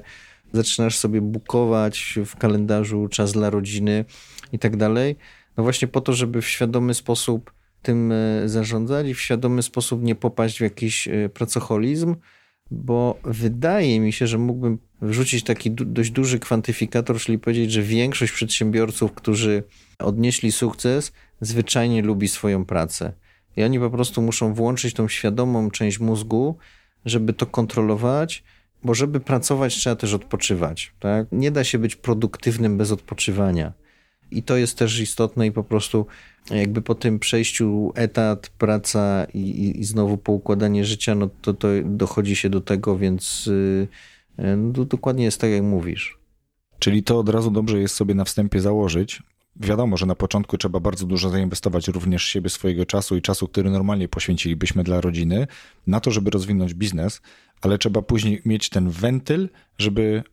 zaczynasz sobie bukować w kalendarzu czas dla rodziny i tak dalej. No właśnie po to, żeby w świadomy sposób tym e, zarządzać i w świadomy sposób nie popaść w jakiś e, pracoholizm, bo wydaje mi się, że mógłbym wrzucić taki dość duży kwantyfikator, czyli powiedzieć, że większość przedsiębiorców, którzy odnieśli sukces, zwyczajnie lubi swoją pracę. I oni po prostu muszą włączyć tą świadomą część mózgu, żeby to kontrolować, bo żeby pracować, trzeba też odpoczywać. Tak? Nie da się być produktywnym bez odpoczywania. I to jest też istotne i po prostu jakby po tym przejściu etat, praca i, i, i znowu poukładanie życia, no to, to dochodzi się do tego, więc yy, no, dokładnie jest tak, jak mówisz. Czyli to od razu dobrze jest sobie na wstępie założyć. Wiadomo, że na początku trzeba bardzo dużo zainwestować również siebie, swojego czasu i czasu, który normalnie poświęcilibyśmy dla rodziny, na to, żeby rozwinąć biznes, ale trzeba później mieć ten wentyl, żeby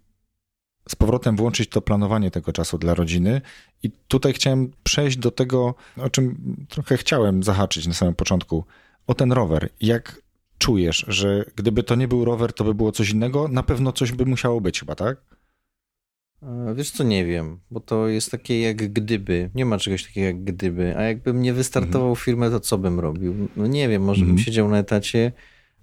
z powrotem włączyć to planowanie tego czasu dla rodziny. I tutaj chciałem przejść do tego, o czym trochę chciałem zahaczyć na samym początku, o ten rower. Jak czujesz, że gdyby to nie był rower, to by było coś innego? Na pewno coś by musiało być chyba, tak? E, wiesz co, nie wiem, bo to jest takie jak gdyby. Nie ma czegoś takiego jak gdyby. A jakbym nie wystartował mhm. firmę, to co bym robił? No nie wiem, może mhm. bym siedział na etacie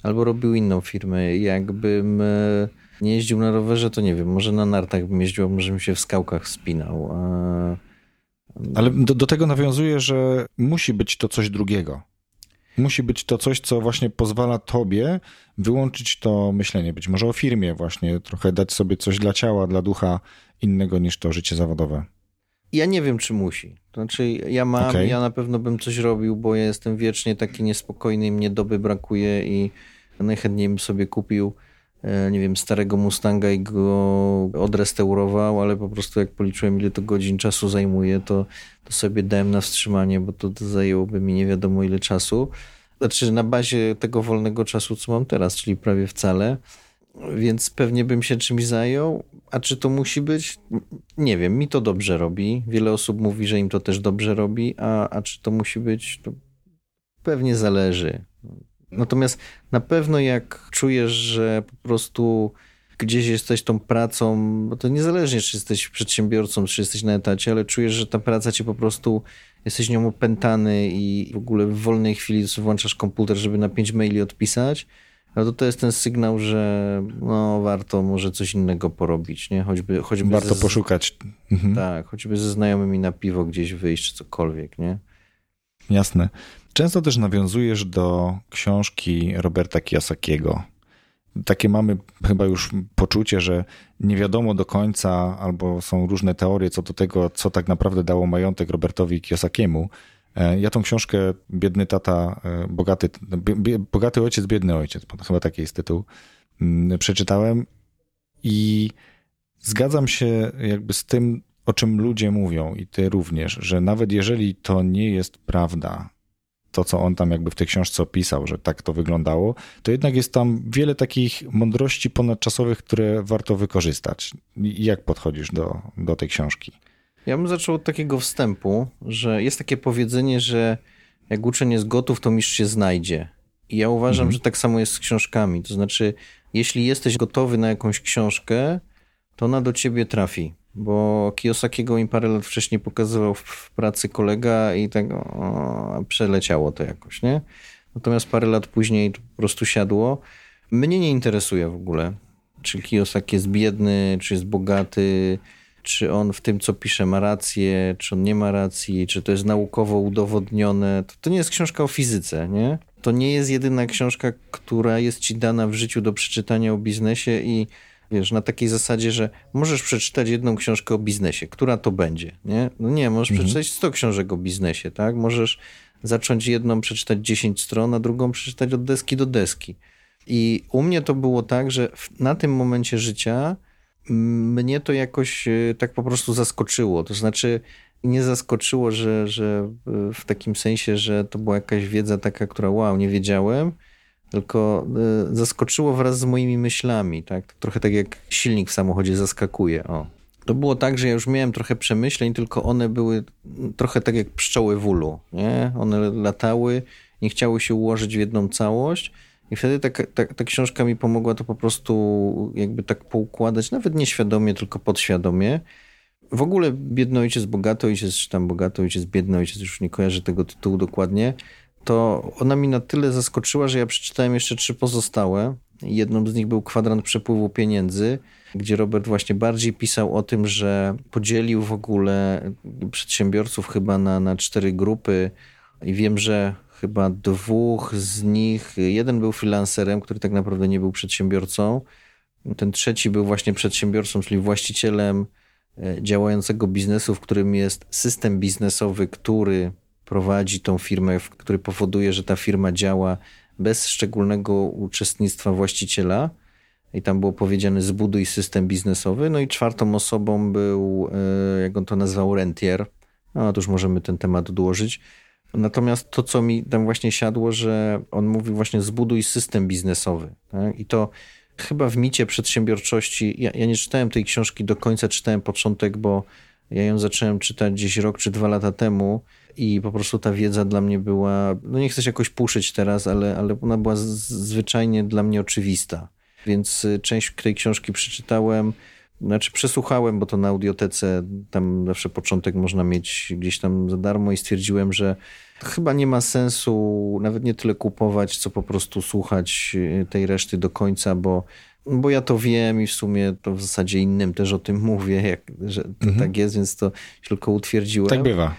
albo robił inną firmę. Jakbym e, nie jeździł na rowerze, to nie wiem, może na nartach bym jeździł, może bym się w skałkach spinał. Ale do, do tego nawiązuje, że musi być to coś drugiego. Musi być to coś, co właśnie pozwala tobie wyłączyć to myślenie. Być może o firmie właśnie, trochę dać sobie coś dla ciała, dla ducha innego niż to życie zawodowe. Ja nie wiem, czy musi. To znaczy, ja mam, okay. ja na pewno bym coś robił, bo ja jestem wiecznie taki niespokojny mnie doby brakuje i najchętniej bym sobie kupił nie wiem, starego Mustanga i go odrestaurował, ale po prostu jak policzyłem, ile to godzin czasu zajmuje, to, to sobie dałem na wstrzymanie, bo to, to zajęłoby mi nie wiadomo ile czasu. Znaczy na bazie tego wolnego czasu, co mam teraz, czyli prawie wcale. Więc pewnie bym się czymś zajął. A czy to musi być? Nie wiem, mi to dobrze robi. Wiele osób mówi, że im to też dobrze robi, a, a czy to musi być? To pewnie zależy. Natomiast na pewno jak czujesz, że po prostu gdzieś jesteś tą pracą, bo to niezależnie, czy jesteś przedsiębiorcą, czy jesteś na etacie, ale czujesz, że ta praca cię po prostu, jesteś nią opętany i w ogóle w wolnej chwili włączasz komputer, żeby na pięć maili odpisać, no to to jest ten sygnał, że no warto może coś innego porobić, nie? Choćby, choćby warto ze, poszukać. Mhm. Tak, choćby ze znajomymi na piwo gdzieś wyjść, czy cokolwiek, nie? Jasne. Często też nawiązujesz do książki Roberta Kiyosakiego. Takie mamy chyba już poczucie, że nie wiadomo do końca, albo są różne teorie co do tego, co tak naprawdę dało majątek Robertowi Kiyosakiemu. E, ja tą książkę Biedny tata, e, bogaty, bogaty ojciec, biedny ojciec, chyba taki jest tytuł, mm, przeczytałem i zgadzam się jakby z tym, o czym ludzie mówią i ty również, że nawet jeżeli to nie jest prawda, to co on tam jakby w tej książce opisał, że tak to wyglądało, to jednak jest tam wiele takich mądrości ponadczasowych, które warto wykorzystać. Jak podchodzisz do, do tej książki? Ja bym zaczął od takiego wstępu, że jest takie powiedzenie, że jak uczeń jest gotów, to mistrz się znajdzie. I ja uważam, mhm. że tak samo jest z książkami. To znaczy, jeśli jesteś gotowy na jakąś książkę, to ona do ciebie trafi. Bo Kiyosakiego im parę lat wcześniej pokazywał w pracy kolega i tak o, przeleciało to jakoś, nie? Natomiast parę lat później to po prostu siadło. Mnie nie interesuje w ogóle, czy Kiyosaki jest biedny, czy jest bogaty, czy on w tym, co pisze, ma rację, czy on nie ma racji, czy to jest naukowo udowodnione. To, to nie jest książka o fizyce, nie? To nie jest jedyna książka, która jest ci dana w życiu do przeczytania o biznesie i wiesz, na takiej zasadzie, że możesz przeczytać jedną książkę o biznesie, która to będzie, nie? No nie, możesz mhm. przeczytać 100 książek o biznesie, tak? Możesz zacząć jedną przeczytać 10 stron, a drugą przeczytać od deski do deski. I u mnie to było tak, że na tym momencie życia mnie to jakoś e, tak po prostu zaskoczyło. To znaczy, nie zaskoczyło, że, że w takim sensie, że to była jakaś wiedza taka, która wow, nie wiedziałem, tylko y, zaskoczyło wraz z moimi myślami, tak? Trochę tak jak silnik w samochodzie zaskakuje, o. To było tak, że ja już miałem trochę przemyśleń, tylko one były trochę tak jak pszczoły w ulu, nie? One latały, nie chciały się ułożyć w jedną całość i wtedy ta, ta, ta książka mi pomogła to po prostu jakby tak poukładać, nawet nieświadomie, tylko podświadomie. W ogóle Biedny Ojciec, Bogaty Ojciec, czy tam Bogaty Ojciec, Biedny Ojciec, już nie kojarzę tego tytułu dokładnie, to ona mi na tyle zaskoczyła, że ja przeczytałem jeszcze trzy pozostałe. Jedną z nich był kwadrant przepływu pieniędzy, gdzie Robert właśnie bardziej pisał o tym, że podzielił w ogóle przedsiębiorców chyba na, na cztery grupy i wiem, że chyba dwóch z nich, jeden był freelancerem, który tak naprawdę nie był przedsiębiorcą, ten trzeci był właśnie przedsiębiorcą, czyli właścicielem e, działającego biznesu, w którym jest system biznesowy, który prowadzi tą firmę, który powoduje, że ta firma działa bez szczególnego uczestnictwa właściciela. I tam było powiedziane zbuduj system biznesowy. No i czwartą osobą był, e, jak on to nazwał, rentier. No już możemy ten temat odłożyć. Natomiast to, co mi tam właśnie siadło, że on mówi właśnie zbuduj system biznesowy. Tak? I to chyba w micie przedsiębiorczości, ja, ja nie czytałem tej książki do końca, czytałem początek, bo ja ją zacząłem czytać gdzieś rok czy dwa lata temu i po prostu ta wiedza dla mnie była, no nie chcę się jakoś puszyć teraz, ale, ale ona była zwyczajnie dla mnie oczywista. Więc y, część tej książki przeczytałem, znaczy przesłuchałem, bo to na audiotece tam zawsze początek można mieć gdzieś tam za darmo i stwierdziłem, że chyba nie ma sensu nawet nie tyle kupować, co po prostu słuchać y, tej reszty do końca, bo bo ja to wiem i w sumie to w zasadzie innym też o tym [laughs] mówię, jak, że mhm. tak jest, więc to się tylko utwierdziłem. Tak bywa.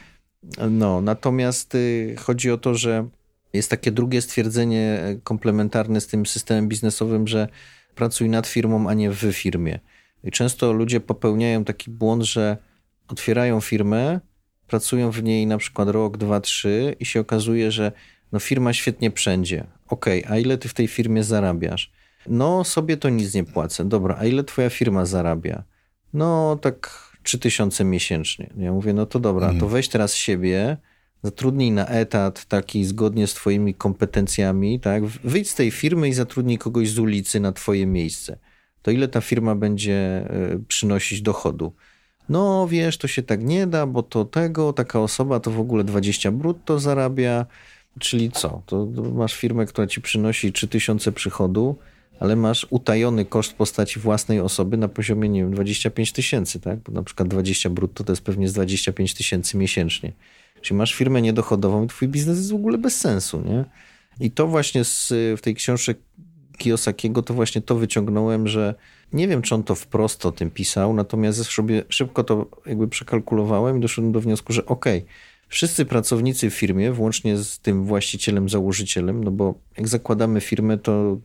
No, natomiast y, chodzi o to, że jest takie drugie stwierdzenie e, komplementarne z tym systemem biznesowym, że pracuj nad firmą, a nie w firmie. I często ludzie popełniają taki błąd, że otwierają firmę, pracują w niej na przykład rok, dwa, trzy i się okazuje, że no firma świetnie przędzie. Okej, okay, a ile ty w tej firmie zarabiasz? No sobie to nic nie płacę. Dobra, a ile twoja firma zarabia? No tak 3000 miesięcznie. Ja mówię, no to dobra, to mhm. weź teraz siebie, zatrudnij na etat taki zgodnie z twoimi kompetencjami, tak? Wyjdź z tej firmy i zatrudnij kogoś z ulicy na twoje miejsce. To ile ta firma będzie e, przynosić dochodu? No wiesz, to się tak nie da, bo to tego, taka osoba to w ogóle 20 brutto zarabia, czyli co? To masz firmę, która ci przynosi 3000 przychodu, ale masz utajony koszt postaci własnej osoby na poziomie, nie wiem, 25 tysięcy, tak? Bo na przykład 20 brutto to jest pewnie z 25 tysięcy miesięcznie. Czyli masz firmę niedochodową i twój biznes jest w ogóle bez sensu, nie? I to właśnie z, w tej książce Kiyosakiego to właśnie to wyciągnąłem, że nie wiem, czy on to wprost o tym pisał, natomiast sobie szybko to jakby przekalkulowałem i doszedłem do wniosku, że okej, okay, wszyscy pracownicy w firmie, włącznie z tym właścicielem, założycielem, no bo jak zakładamy firmę, to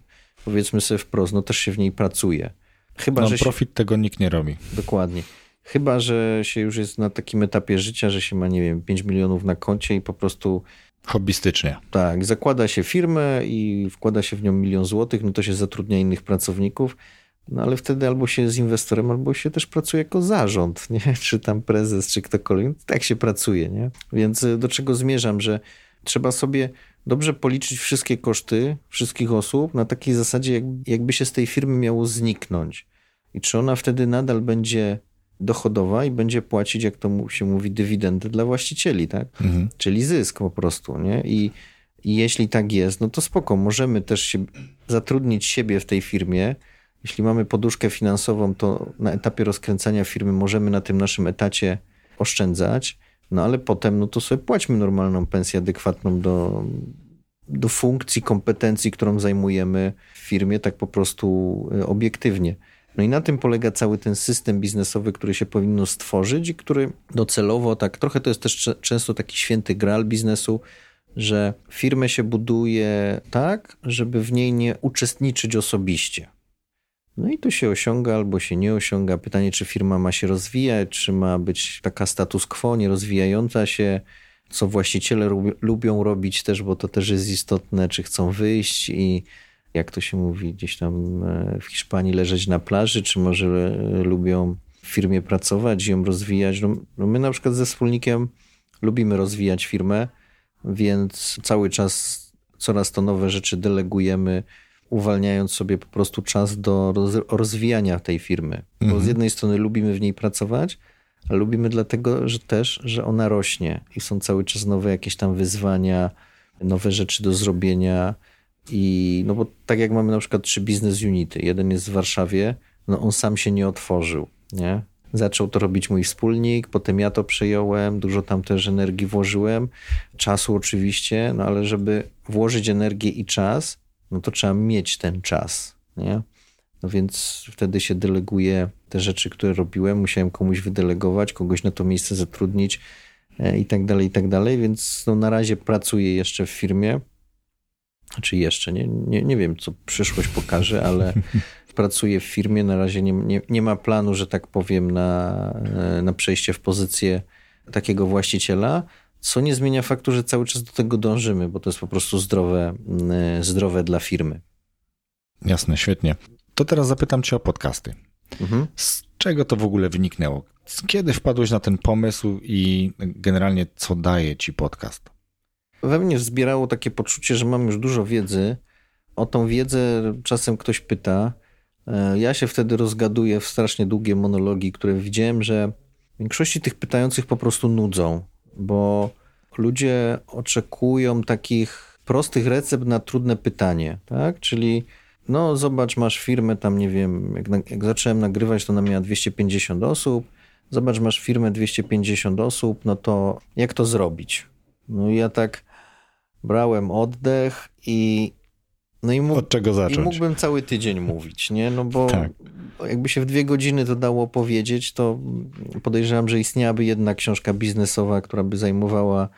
powiedzmy sobie wprost, no też się w niej pracuje. Chyba, no, że profit się... tego nikt nie robi. Dokładnie. Chyba, że się już jest na takim etapie życia, że się ma, nie wiem, 5 milionów na koncie i po prostu. Hobbystycznie. Tak, zakłada się firmę i wkłada się w nią milion złotych, no to się zatrudnia innych pracowników. No ale wtedy albo się jest inwestorem, albo się też pracuje jako zarząd, [laughs] nie? Czy tam prezes, czy ktokolwiek. Tak się pracuje, nie? Więc y, do czego zmierzam, że trzeba sobie dobrze policzyć wszystkie koszty wszystkich osób na takiej zasadzie, jakby się z tej firmy miało zniknąć. I czy ona wtedy nadal będzie dochodowa i będzie płacić, jak to się mówi, dywidendy dla właścicieli, tak? Mhm. Czyli zysk po prostu, nie? I, I jeśli tak jest, no to spoko, możemy też się zatrudnić siebie w tej firmie. Jeśli mamy poduszkę finansową, to na etapie rozkręcania firmy możemy na tym naszym etacie oszczędzać, no ale potem, no to sobie płaćmy normalną pensję adekwatną do, do funkcji, kompetencji, którą zajmujemy w firmie, tak po prostu e, obiektywnie. No i na tym polega cały ten system biznesowy, który się powinno stworzyć i który docelowo, tak trochę to jest też często taki święty graal biznesu, że firmę się buduje tak, żeby w niej nie uczestniczyć osobiście. No i to się osiąga albo się nie osiąga. Pytanie, czy firma ma się rozwijać, czy ma być taka status quo, nierozwijająca się, co właściciele lubią robić też, bo to też jest istotne, czy chcą wyjść i jak to się mówi, gdzieś tam e, w Hiszpanii leżeć na plaży, czy może e, lubią w firmie pracować i ją rozwijać. No, no my na przykład ze wspólnikiem lubimy rozwijać firmę, więc cały czas coraz to nowe rzeczy delegujemy, uwalniając sobie po prostu czas do rozwijania tej firmy. Mhm. Bo z mhm. jednej strony lubimy w niej pracować, a lubimy dlatego, że też, że ona rośnie i są cały czas nowe jakieś tam wyzwania, nowe rzeczy do zrobienia, i no bo tak jak mamy na przykład trzy biznes unity, jeden jest w Warszawie, no on sam się nie otworzył, nie? Zaczął to robić mój wspólnik, potem ja to przejąłem, dużo tam też energii włożyłem, czasu oczywiście, no ale żeby włożyć energię i czas, no to trzeba mieć ten czas, nie? No więc wtedy się deleguje te rzeczy, które robiłem, musiałem komuś wydelegować, kogoś na to miejsce zatrudnić e, i tak dalej, i tak dalej, więc no na razie pracuję jeszcze w firmie, czy jeszcze, nie, nie, nie wiem, co przyszłość pokaże, ale [laughs] pracuję w firmie, na razie nie, nie, nie ma planu, że tak powiem, na, e, na przejście w pozycję takiego właściciela, co nie zmienia faktu, że cały czas do tego dążymy, bo to jest po prostu zdrowe, e, zdrowe dla firmy. Jasne, świetnie. To teraz zapytam Cię o podcasty. Mhm. Z czego to w ogóle wyniknęło? Kiedy wpadłeś na ten pomysł i generalnie co daje Ci podcast? we mnie wzbierało takie poczucie, że mam już dużo wiedzy. O tą wiedzę czasem ktoś pyta. E, ja się wtedy rozgaduję w strasznie długie monologi, które widziałem, że większości tych pytających po prostu nudzą, bo ludzie oczekują takich prostych recept na trudne pytanie, tak? Czyli no zobacz, masz firmę tam, nie wiem, jak, jak zacząłem nagrywać, to ona miała 250 osób, zobacz, masz firmę 250 osób, no to jak to zrobić? No ja tak brałem oddech i no i, mógł, Od czego zacząć? I mógłbym cały tydzień [laughs] mówić, nie? No bo tak. jakby się w dwie godziny to dało powiedzieć, to podejrzewam, że istniałaby jedna książka biznesowa, która by zajmowała,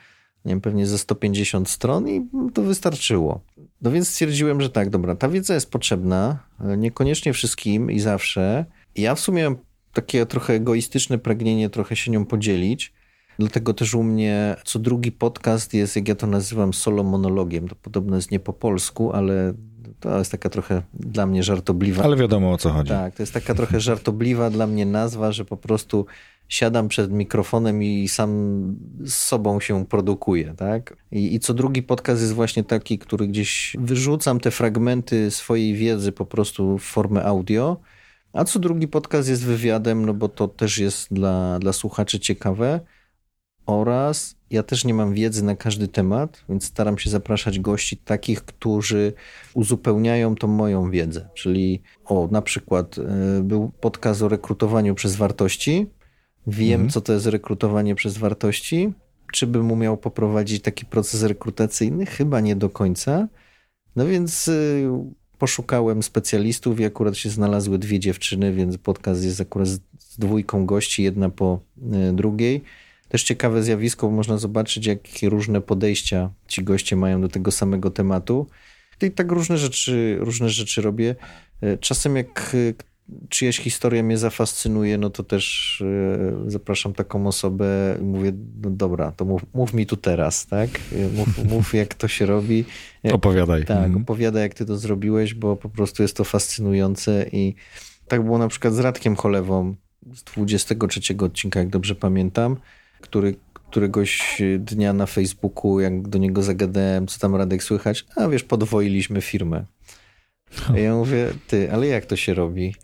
nie wiem, pewnie ze 150 stron i to wystarczyło. No więc stwierdziłem, że tak, dobra, ta wiedza jest potrzebna, niekoniecznie wszystkim i zawsze. Ja w sumie mam takie trochę egoistyczne pragnienie trochę się nią podzielić, Dlatego też u mnie co drugi podcast jest, jak ja to nazywam, solo monologiem. To podobno jest nie po polsku, ale to jest taka trochę dla mnie żartobliwa. Ale wiadomo o co chodzi. Tak, to jest taka trochę żartobliwa dla mnie nazwa, że po prostu siadam przed mikrofonem i sam z sobą się produkuję, tak? I, I, co drugi podcast jest właśnie taki, który gdzieś wyrzucam te fragmenty swojej wiedzy po prostu w formę audio, a co drugi podcast jest wywiadem, no bo to też jest dla, dla słuchaczy ciekawe oraz ja też nie mam wiedzy na każdy temat, więc staram się zapraszać gości takich, którzy uzupełniają tą moją wiedzę. Czyli o, na przykład y, był podcast o rekrutowaniu przez wartości. Wiem, mhm. co to jest rekrutowanie przez wartości. Czy bym umiał poprowadzić taki proces rekrutacyjny? Chyba nie do końca. No więc y, poszukałem specjalistów i akurat się znalazły dwie dziewczyny, więc podcast jest akurat z dwójką gości, jedna po y, drugiej też ciekawe zjawisko, bo można zobaczyć, jakie różne podejścia ci goście mają do tego samego tematu. I tak różne rzeczy, różne rzeczy robię. E, czasem jak czyjaś historia mnie zafascynuje, no to też e, zapraszam taką osobę i mówię, no dobra, to mów, mów mi tu teraz, tak? Mów, [laughs] mów, jak to się robi. Opowiadaj. Tak, mhm. opowiadaj, jak ty to zrobiłeś, bo po prostu jest to fascynujące i tak było na przykład z Radkiem Cholewą z 23 odcinka, jak dobrze pamiętam, który któregoś dnia na Facebooku, jak do niego zagadałem, co tam Radek słychać, a wiesz, podwoiliśmy firmę. A ja mówię, ty, ale jak to się robi?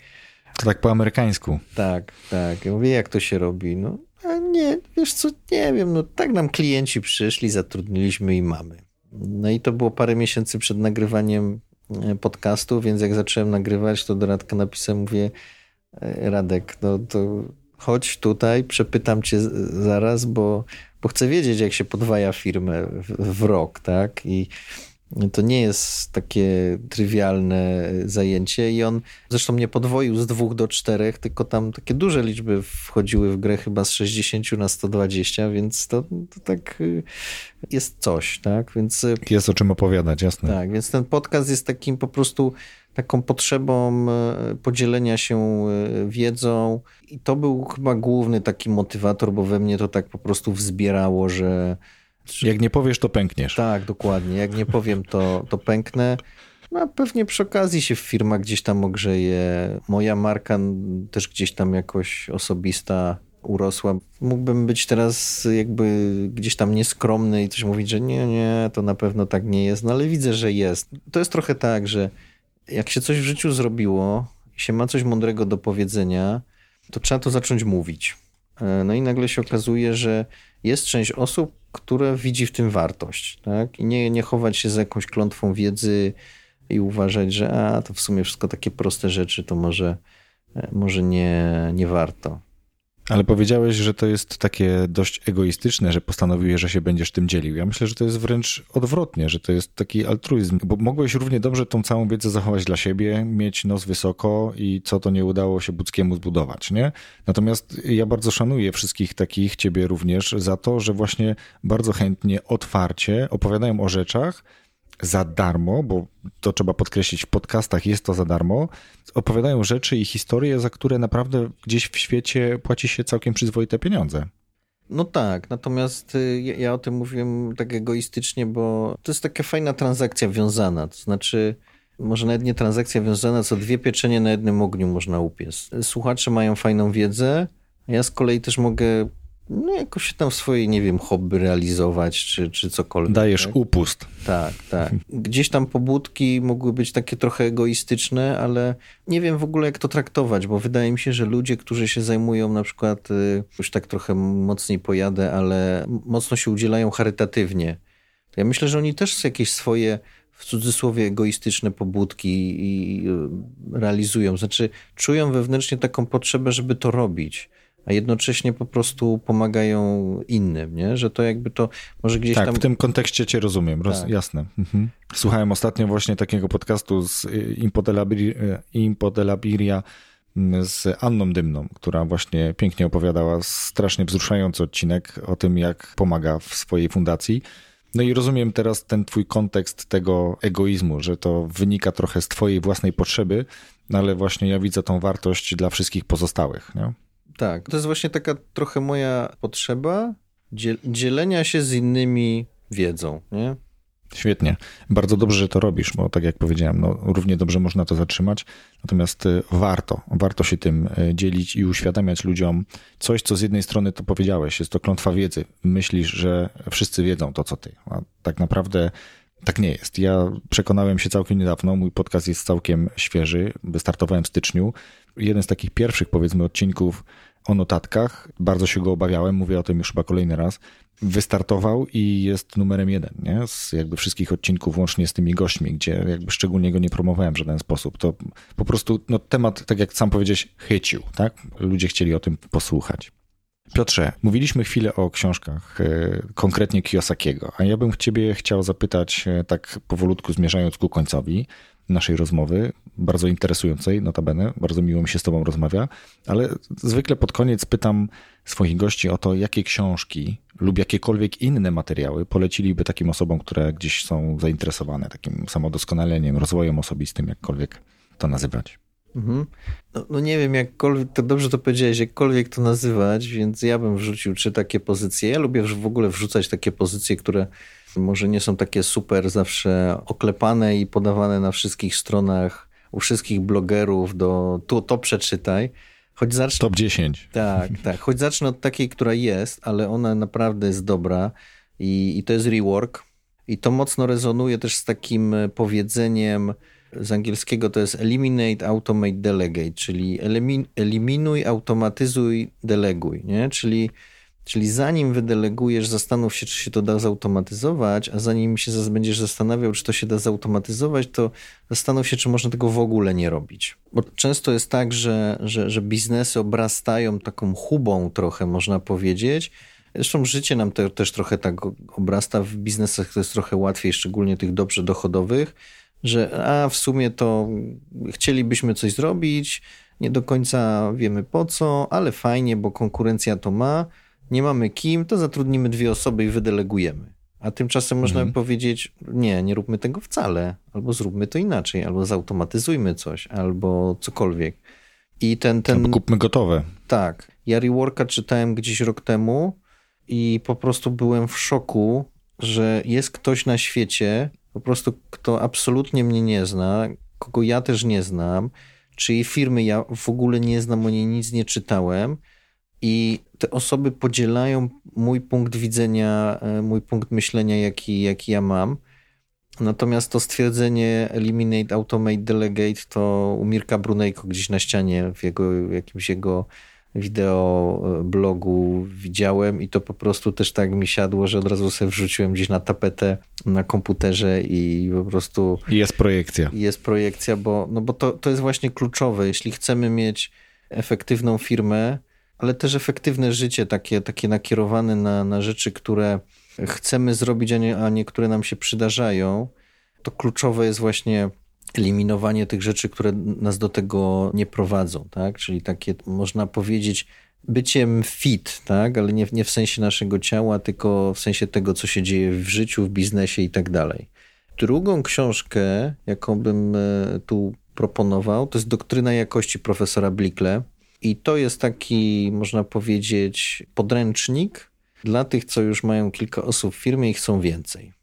To tak po amerykańsku. Tak, tak. Ja mówię, jak to się robi? No, a nie, wiesz co, nie wiem, no tak nam klienci przyszli, zatrudniliśmy i mamy. No i to było parę miesięcy przed nagrywaniem e, podcastu, więc jak zacząłem nagrywać, to do Radka napisałem, mówię, e, Radek, no to chodź tutaj, przepytam cię zaraz, bo, bo chcę wiedzieć, jak się podwaja firmę w, w rok, tak? I to nie jest takie trywialne zajęcie i on zresztą nie podwoił z dwóch do czterech, tylko tam takie duże liczby wchodziły w grę chyba z 60 na 120, więc to, to tak y, jest coś, tak? Więc y, jest o czym opowiadać, jasne. Tak, więc ten podcast jest takim po prostu taką potrzebą y, podzielenia się wiedzą i to był chyba główny taki motywator, bo we mnie to tak po prostu wzbierało, że jak nie powiesz, to pękniesz. Tak, dokładnie. Jak nie powiem, to, to pęknę. No a pewnie przy okazji się firma gdzieś tam ogrzeje. Moja marka też gdzieś tam jakoś osobista urosła. Mógłbym być teraz jakby gdzieś tam nieskromny i coś mówić, że nie, nie, to na pewno tak nie jest, no ale widzę, że jest. To jest trochę tak, że jak się coś w życiu zrobiło i się ma coś mądrego do powiedzenia, to trzeba to zacząć mówić. E, no i nagle się okazuje, że jest część osób, które widzi w tym wartość, tak? I nie, nie chować się za jakąś klątwą wiedzy i uważać, że a, to w sumie wszystko takie proste rzeczy, to może, e, może nie, nie warto. Ale powiedziałeś, że to jest takie dość egoistyczne, że postanowiłeś, że się będziesz tym dzielił. Ja myślę, że to jest wręcz odwrotnie, że to jest taki altruizm, bo mogłeś równie dobrze tą całą wiedzę zachować dla siebie, mieć nos wysoko i co to nie udało się Buckiemu zbudować, nie? Natomiast ja bardzo szanuję wszystkich takich, ciebie również, za to, że właśnie bardzo chętnie, otwarcie opowiadają o rzeczach, za darmo, bo to trzeba podkreślić, w podcastach jest to za darmo, opowiadają rzeczy i historie, za które naprawdę gdzieś w świecie płaci się całkiem przyzwoite pieniądze. No tak, natomiast y, ja, ja o tym mówiłem tak egoistycznie, bo to jest taka fajna transakcja wiązana, to znaczy może nawet nie transakcja wiązana, co dwie pieczenie na jednym ogniu można upiec. Słuchacze mają fajną wiedzę, ja z kolei też mogę no jakoś się tam swoje, nie wiem, hobby realizować, czy, czy cokolwiek. Dajesz tak? upust. Tak, tak. Gdzieś tam pobudki mogły być takie trochę egoistyczne, ale nie wiem w ogóle jak to traktować, bo wydaje mi się, że ludzie, którzy się zajmują na przykład, y, już tak trochę mocniej pojadę, ale mocno się udzielają charytatywnie. Ja myślę, że oni też jakieś swoje w cudzysłowie egoistyczne pobudki i y, realizują. Znaczy, czują wewnętrznie taką potrzebę, żeby to robić a jednocześnie po prostu pomagają innym, nie? Że to jakby to może gdzieś tak, tam... w tym kontekście cię rozumiem, roz... tak. jasne. Mhm. Słuchałem ostatnio właśnie takiego podcastu z Impodelabiria mm, z Anną Dymną, która właśnie pięknie opowiadała strasznie wzruszający odcinek o tym, jak pomaga w swojej fundacji. No i rozumiem teraz ten twój kontekst tego egoizmu, że to wynika trochę z twojej własnej potrzeby, no ale właśnie ja widzę tą wartość dla wszystkich pozostałych. Nie? Tak, to jest właśnie taka trochę moja potrzeba dzielenia się z innymi wiedzą, nie? Świetnie. Bardzo dobrze, że to robisz, bo tak jak powiedziałem, no, równie dobrze można to zatrzymać. Natomiast y, warto, warto się tym y, dzielić i uświadamiać ludziom coś, co z jednej strony to powiedziałeś, jest to klątwa wiedzy. Myślisz, że wszyscy wiedzą to, co ty. A tak naprawdę tak nie jest. Ja przekonałem się całkiem niedawno, mój podcast jest całkiem świeży, wystartowałem w styczniu. Jeden z takich pierwszych, powiedzmy, odcinków o notatkach, bardzo się go obawiałem, mówię o tym już chyba kolejny raz, wystartował i jest numerem jeden, nie? Z jakby wszystkich odcinków, łącznie z tymi gośćmi, gdzie jakby szczególnie go nie promowałem w żaden sposób. To po prostu no, temat, tak jak sam powiedziałeś, chycił, tak? Ludzie chcieli o tym posłuchać. Piotrze, mówiliśmy chwilę o książkach, e, konkretnie Kiyosakiego, a ja bym ciebie chciał zapytać, e, tak powolutku zmierzając ku końcowi naszej rozmowy, bardzo interesującej, notabene, bardzo miło mi się z tobą rozmawia, ale zwykle pod koniec pytam swoich gości o to, jakie książki lub jakiekolwiek inne materiały poleciliby takim osobom, które gdzieś są zainteresowane takim samodoskonaleniem, rozwojem osobistym, jakkolwiek to nazywać. Mhm. No, no, nie wiem, jakkolwiek, to dobrze to powiedziałeś, jakkolwiek to nazywać, więc ja bym wrzucił trzy takie pozycje. Ja lubię w ogóle wrzucać takie pozycje, które może nie są takie super zawsze oklepane i podawane na wszystkich stronach, u wszystkich blogerów do tu to przeczytaj. Choć zacznę, Top 10. Tak, [laughs] tak. Choć zacznę od takiej, która jest, ale ona naprawdę jest dobra i, i to jest rework. I to mocno rezonuje też z takim powiedzeniem, z angielskiego to jest eliminate, automate, delegate, czyli elimin, eliminuj, automatyzuj, deleguj, nie? Czyli, czyli zanim wydelegujesz, zastanów się, czy się to da zautomatyzować, a zanim się będziesz zastanawiał, czy to się da zautomatyzować, to zastanów się, czy można tego w ogóle nie robić. Bo często jest tak, że, że, że biznesy obrastają taką hubą trochę, można powiedzieć, Zresztą życie nam te, też trochę tak obrasta. W biznesach to jest trochę łatwiej, szczególnie tych dobrze dochodowych, że a w sumie to chcielibyśmy coś zrobić, nie do końca wiemy po co, ale fajnie, bo konkurencja to ma, nie mamy kim, to zatrudnimy dwie osoby i wydelegujemy. A tymczasem można mhm. by powiedzieć, nie, nie róbmy tego wcale, albo zróbmy to inaczej, albo zautomatyzujmy coś, albo cokolwiek. I ten, ten... Albo kupmy gotowe. Tak. Ja Reworka czytałem gdzieś rok temu i po prostu byłem w szoku, że jest ktoś na świecie, po prostu kto absolutnie mnie nie zna, kogo ja też nie znam, czyjej firmy ja w ogóle nie znam, o niej nic nie czytałem i te osoby podzielają mój punkt widzenia, e, mój punkt myślenia, jaki, jaki ja mam. Natomiast to stwierdzenie eliminate, automate, delegate to u Mirka Brunejko gdzieś na ścianie w jego, jakimś jego wideo e, blogu widziałem i to po prostu też tak mi siadło, że od razu sobie wrzuciłem gdzieś na tapetę na komputerze i po prostu... Jest projekcja. Jest projekcja, bo, no bo to, to jest właśnie kluczowe. Jeśli chcemy mieć efektywną firmę, ale też efektywne życie, takie, takie nakierowane na, na rzeczy, które chcemy zrobić, a nie, a nie które nam się przydarzają, to kluczowe jest właśnie eliminowanie tych rzeczy, które nas do tego nie prowadzą, tak? Czyli takie, można powiedzieć, byciem fit, tak? Ale nie, nie w sensie naszego ciała, tylko w sensie tego, co się dzieje w życiu, w biznesie i tak dalej. Drugą książkę, jaką bym e, tu proponował, to jest Doktryna Jakości profesora Blickle. I to jest taki, można powiedzieć, podręcznik dla tych, co już mają kilka osób w firmie i chcą więcej.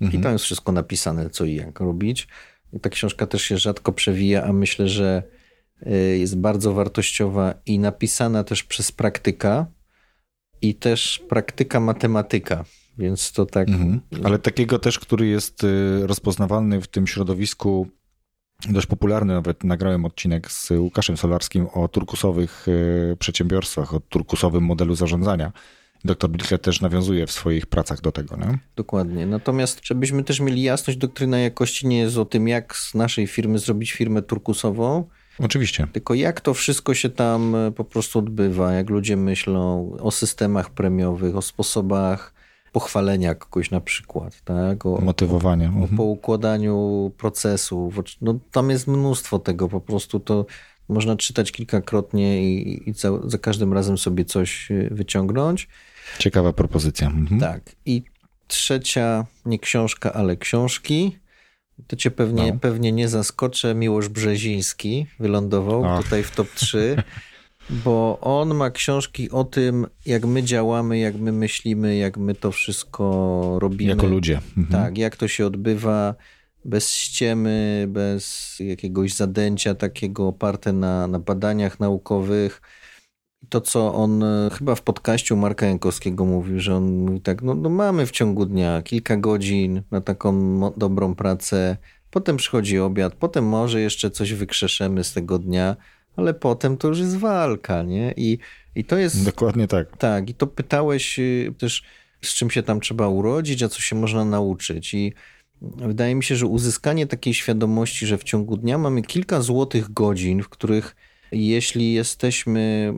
Mhm. I tam jest wszystko napisane, co i jak robić. Ta książka też się rzadko przewija, a myślę, że y, jest bardzo wartościowa i napisana też przez praktyka i też praktyka matematyka. Więc to tak. Mhm. Ale takiego też, który jest y, rozpoznawalny w tym środowisku dość popularny, nawet nagrałem odcinek z Łukaszem Solarskim o turkusowych y, przedsiębiorstwach, o turkusowym modelu zarządzania. Doktor Blichler też nawiązuje w swoich pracach do tego. Nie? Dokładnie. Natomiast, żebyśmy też mieli jasność, doktryna jakości nie jest o tym, jak z naszej firmy zrobić firmę turkusową. Oczywiście. Tylko jak to wszystko się tam e, po prostu odbywa, jak ludzie myślą o systemach premiowych, o sposobach pochwalenia kogoś na przykład, tak? O, Motywowania. O, o mhm. poukładaniu procesów. No, tam jest mnóstwo tego, po prostu to można czytać kilkakrotnie i, i za, za każdym razem sobie coś e, wyciągnąć. Ciekawa propozycja. Mhm. Tak. I trzecia, nie książka, ale książki. To cię pewnie, no. pewnie nie zaskoczę. Miłosz Brzeziński wylądował Ach. tutaj w top 3, [laughs] bo on ma książki o tym, jak my działamy, jak my myślimy, jak my to wszystko robimy. Jako ludzie. Mhm. Tak, jak to się odbywa bez ściemy, bez jakiegoś zadęcia takiego oparte na, na badaniach naukowych to, co on e, chyba w podcaście Marka Jankowskiego mówił, że on mówi tak, no, no mamy w ciągu dnia kilka godzin na taką dobrą pracę, potem przychodzi obiad, potem może jeszcze coś wykrzeszemy z tego dnia, ale potem to już jest walka, nie? I, i to jest... Dokładnie tak. Tak, i to pytałeś y, też, z czym się tam trzeba urodzić, a co się można nauczyć i wydaje mi się, że uzyskanie takiej świadomości, że w ciągu dnia mamy kilka złotych godzin, w których Jeśli jesteśmy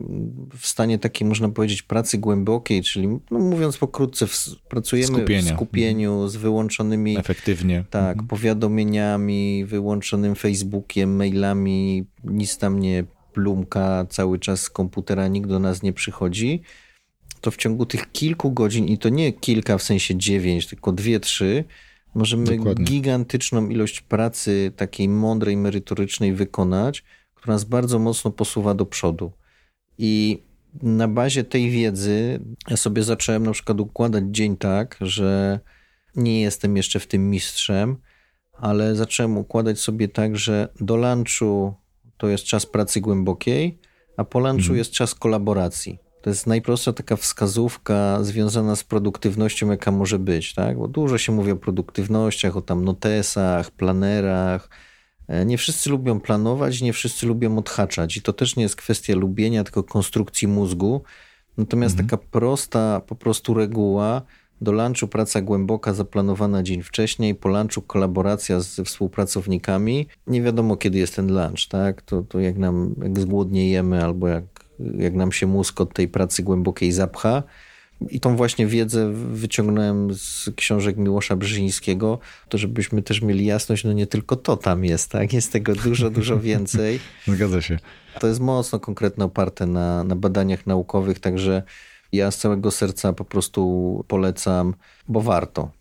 w stanie takiej, można powiedzieć, pracy głębokiej, czyli no mówiąc pokrótce, w, pracujemy Skupienia. w skupieniu z wyłączonymi efektywnie tak, mhm. powiadomieniami, wyłączonym Facebookiem, mailami, nic tam nie plumka, cały czas z komputera nikt do nas nie przychodzi, to w ciągu tych kilku godzin, i to nie kilka w sensie dziewięć, tylko dwie, trzy, możemy Dokładnie. gigantyczną ilość pracy takiej mądrej, merytorycznej wykonać, która nas bardzo mocno posuwa do przodu. I na bazie tej wiedzy ja sobie zacząłem na przykład układać dzień tak, że nie jestem jeszcze w tym mistrzem, ale zacząłem układać sobie tak, że do lunchu to jest czas pracy głębokiej, a po lunchu mhm. jest czas kolaboracji. To jest najprostsza taka wskazówka związana z produktywnością, jaka może być, tak? Bo dużo się mówi o produktywnościach, o tam notesach, planerach. E, nie wszyscy lubią planować, nie wszyscy lubią odhaczać i to też nie jest kwestia lubienia, tylko konstrukcji mózgu. Natomiast mhm. taka prosta po prostu reguła, do lunchu praca głęboka zaplanowana dzień wcześniej, po lunchu kolaboracja ze współpracownikami. Nie wiadomo kiedy jest ten lunch, tak? To, to jak nam, jak zgłodniejemy albo jak jak nam się mózg od tej pracy głębokiej zapcha. I tą właśnie wiedzę wyciągnąłem z książek Miłosza Brzezińskiego, to żebyśmy też mieli jasność, no nie tylko to tam jest, tak? Jest tego dużo, dużo [laughs] więcej. Zgadza się. To jest mocno konkretnie oparte na, na badaniach naukowych, także ja z całego serca po prostu polecam, bo warto.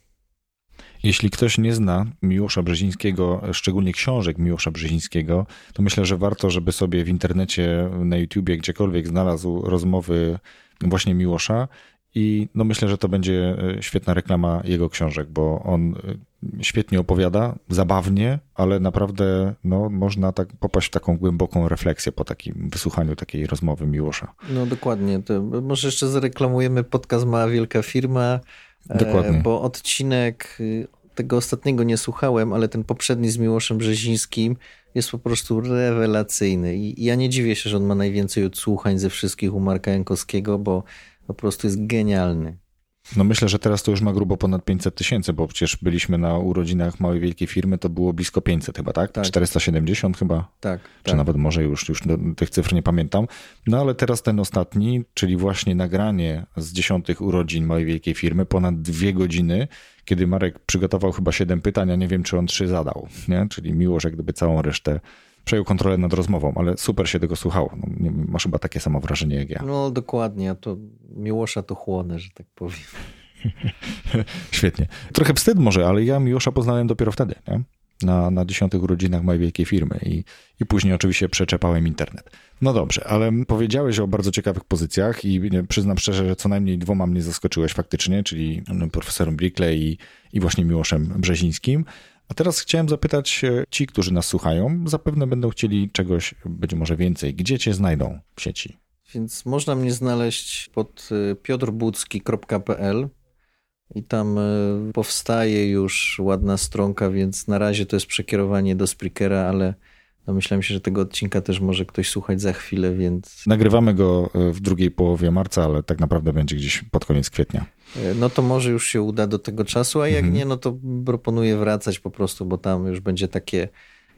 Jeśli ktoś nie zna Miłosza Brzezińskiego, szczególnie książek Miłosza Brzezińskiego, to myślę, że warto, żeby sobie w internecie, na YouTubie, gdziekolwiek znalazł rozmowy właśnie Miłosza i no myślę, że to będzie e, świetna reklama jego książek, bo on e, świetnie opowiada, zabawnie, ale naprawdę no, można tak popaść w taką głęboką refleksję po takim wysłuchaniu takiej rozmowy Miłosza. No dokładnie. To może jeszcze zareklamujemy podcast Mała Wielka Firma. Dokładnie. E, bo odcinek y, tego ostatniego nie słuchałem, ale ten poprzedni z Miłoszem Brzezińskim jest po prostu rewelacyjny. I ja nie dziwię się, że on ma najwięcej odsłuchań ze wszystkich u Marka Jankowskiego, bo po prostu jest genialny. No myślę, że teraz to już ma grubo ponad 500 tysięcy, bo przecież byliśmy na urodzinach małej wielkiej firmy, to było blisko 500 chyba, tak? tak. 470 chyba? Tak. Czy tak. nawet może już, już tych cyfr nie pamiętam. No ale teraz ten ostatni, czyli właśnie nagranie z dziesiątych urodzin małej wielkiej firmy, ponad dwie godziny, kiedy Marek przygotował chyba 7 pytań, a nie wiem, czy on trzy zadał, nie? Czyli miło, że gdyby całą resztę przejął kontrolę nad rozmową, ale super się tego słuchało. No, nie, masz chyba takie samo wrażenie jak ja. No dokładnie, a to Miłosza to chłonę, że tak powiem. [laughs] Świetnie. Trochę wstyd może, ale ja Miłosza poznałem dopiero wtedy, nie? Na, na dziesiątych urodzinach mojej wielkiej firmy i, i później oczywiście przeczepałem internet. No dobrze, ale powiedziałeś o bardzo ciekawych pozycjach i przyznam szczerze, że co najmniej dwoma mnie zaskoczyłeś faktycznie, czyli profesorem Brickley i, i właśnie Miłoszem Brzezińskim. A teraz chciałem zapytać ci, którzy nas słuchają, zapewne będą chcieli czegoś być może więcej. Gdzie cię znajdą w sieci? Więc można mnie znaleźć pod y, piotrbucki.pl i tam y, powstaje już ładna stronka, więc na razie to jest przekierowanie do Spreakera, ale Domyślam się, że tego odcinka też może ktoś słuchać za chwilę, więc. Nagrywamy go y, w drugiej połowie marca, ale tak naprawdę będzie gdzieś pod koniec kwietnia. No to może już się uda do tego czasu, a jak mhm. nie, no to proponuję wracać po prostu, bo tam już będzie takie.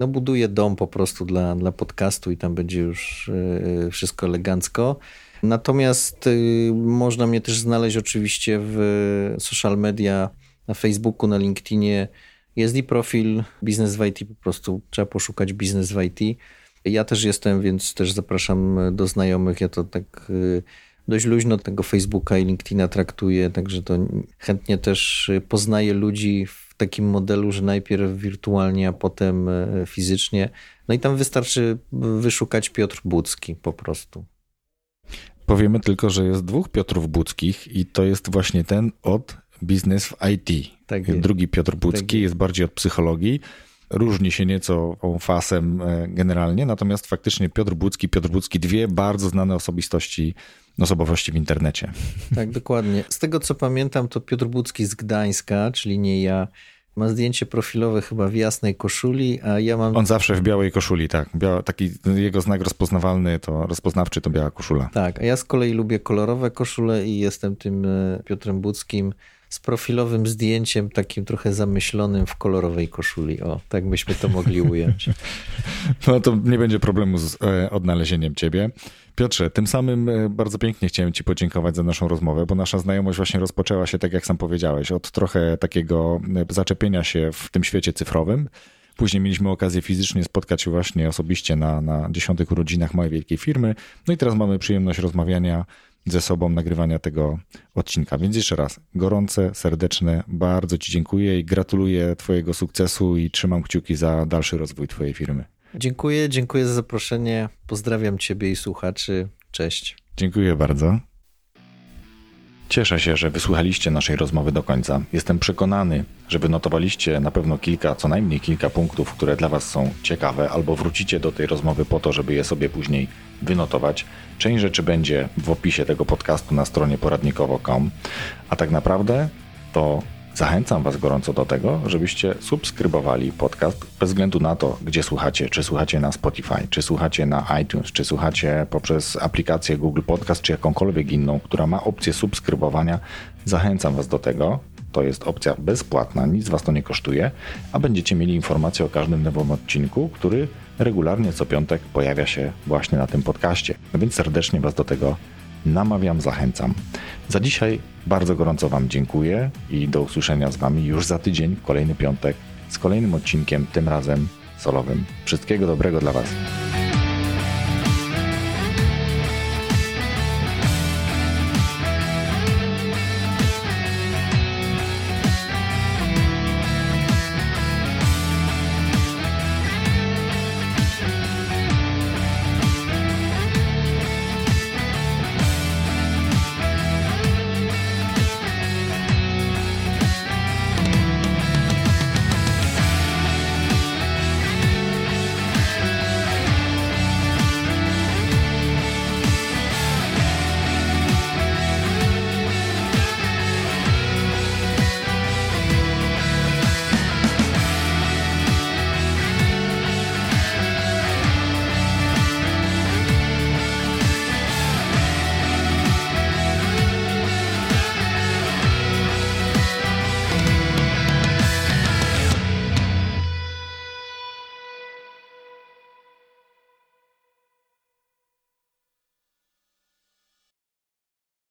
No, buduję dom po prostu dla, dla podcastu i tam będzie już yy, wszystko elegancko. Natomiast yy, można mnie też znaleźć oczywiście w social media, na Facebooku, na LinkedInie. Jest i profil Biznes w IT, po prostu trzeba poszukać Biznes w IT. Ja też jestem, więc też zapraszam do znajomych. Ja to tak yy, dość luźno tego Facebooka i LinkedIna traktuję, także to chętnie też poznaję ludzi w takim modelu, że najpierw wirtualnie, a potem e, fizycznie. No i tam wystarczy wyszukać Piotr Budzki po prostu. Powiemy tylko, że jest dwóch Piotrów Budzkich i to jest właśnie ten od biznes w IT. Tak Drugi Piotr Budzki tak jest bardziej od psychologii. Różni się nieco fasem e, generalnie, natomiast faktycznie Piotr Budzki, Piotr Budzki, dwie bardzo znane osobistości, osobowości w internecie. Tak, dokładnie. Z tego co pamiętam, to Piotr Budzki z Gdańska, czyli nie ja, ma zdjęcie profilowe chyba w jasnej koszuli, a ja mam... On zawsze w białej koszuli, tak. Bia... Taki jego znak rozpoznawalny, to rozpoznawczy to biała koszula. Tak, a ja z kolei lubię kolorowe koszule i jestem tym e, Piotrem Budzkim z profilowym zdjęciem, takim trochę zamyślonym w kolorowej koszuli. O, tak byśmy to mogli ująć. [laughs] No to nie będzie problemu z e, odnalezieniem ciebie. Piotrze, tym samym e, bardzo pięknie chciałem Ci podziękować za naszą rozmowę, bo nasza znajomość właśnie rozpoczęła się, tak jak sam powiedziałeś, od trochę takiego e, zaczepienia się w tym świecie cyfrowym. Później mieliśmy okazję fizycznie spotkać się właśnie osobiście na, na dziesiątych urodzinach mojej wielkiej firmy. No i teraz mamy przyjemność rozmawiania ze sobą, nagrywania tego odcinka. Więc jeszcze raz, gorące, serdeczne, bardzo Ci dziękuję i gratuluję Twojego sukcesu i trzymam kciuki za dalszy rozwój Twojej firmy. Dziękuję, dziękuję za zaproszenie. Pozdrawiam Ciebie i słuchaczy. Cześć. Dziękuję bardzo. Cieszę się, że wysłuchaliście naszej rozmowy do końca. Jestem przekonany, że wynotowaliście na pewno kilka, co najmniej kilka punktów, które dla Was są ciekawe, albo wrócicie do tej rozmowy po to, żeby je sobie później wynotować. Część rzeczy będzie w opisie tego podcastu na stronie poradnikowo.com, a tak naprawdę to Zachęcam Was gorąco do tego, żebyście subskrybowali podcast bez względu na to, gdzie słuchacie. Czy słuchacie na Spotify, czy słuchacie na iTunes, czy słuchacie poprzez aplikację Google Podcast, czy jakąkolwiek inną, która ma opcję subskrybowania. Zachęcam Was do tego. To jest opcja bezpłatna, nic Was to nie kosztuje, a będziecie mieli informacje o każdym nowym odcinku, który regularnie co piątek pojawia się właśnie na tym podcaście. No więc serdecznie Was do tego namawiam, zachęcam. Za dzisiaj bardzo gorąco Wam dziękuję i do usłyszenia z Wami już za tydzień, w kolejny piątek, z kolejnym odcinkiem, tym razem solowym. Wszystkiego dobrego dla Was.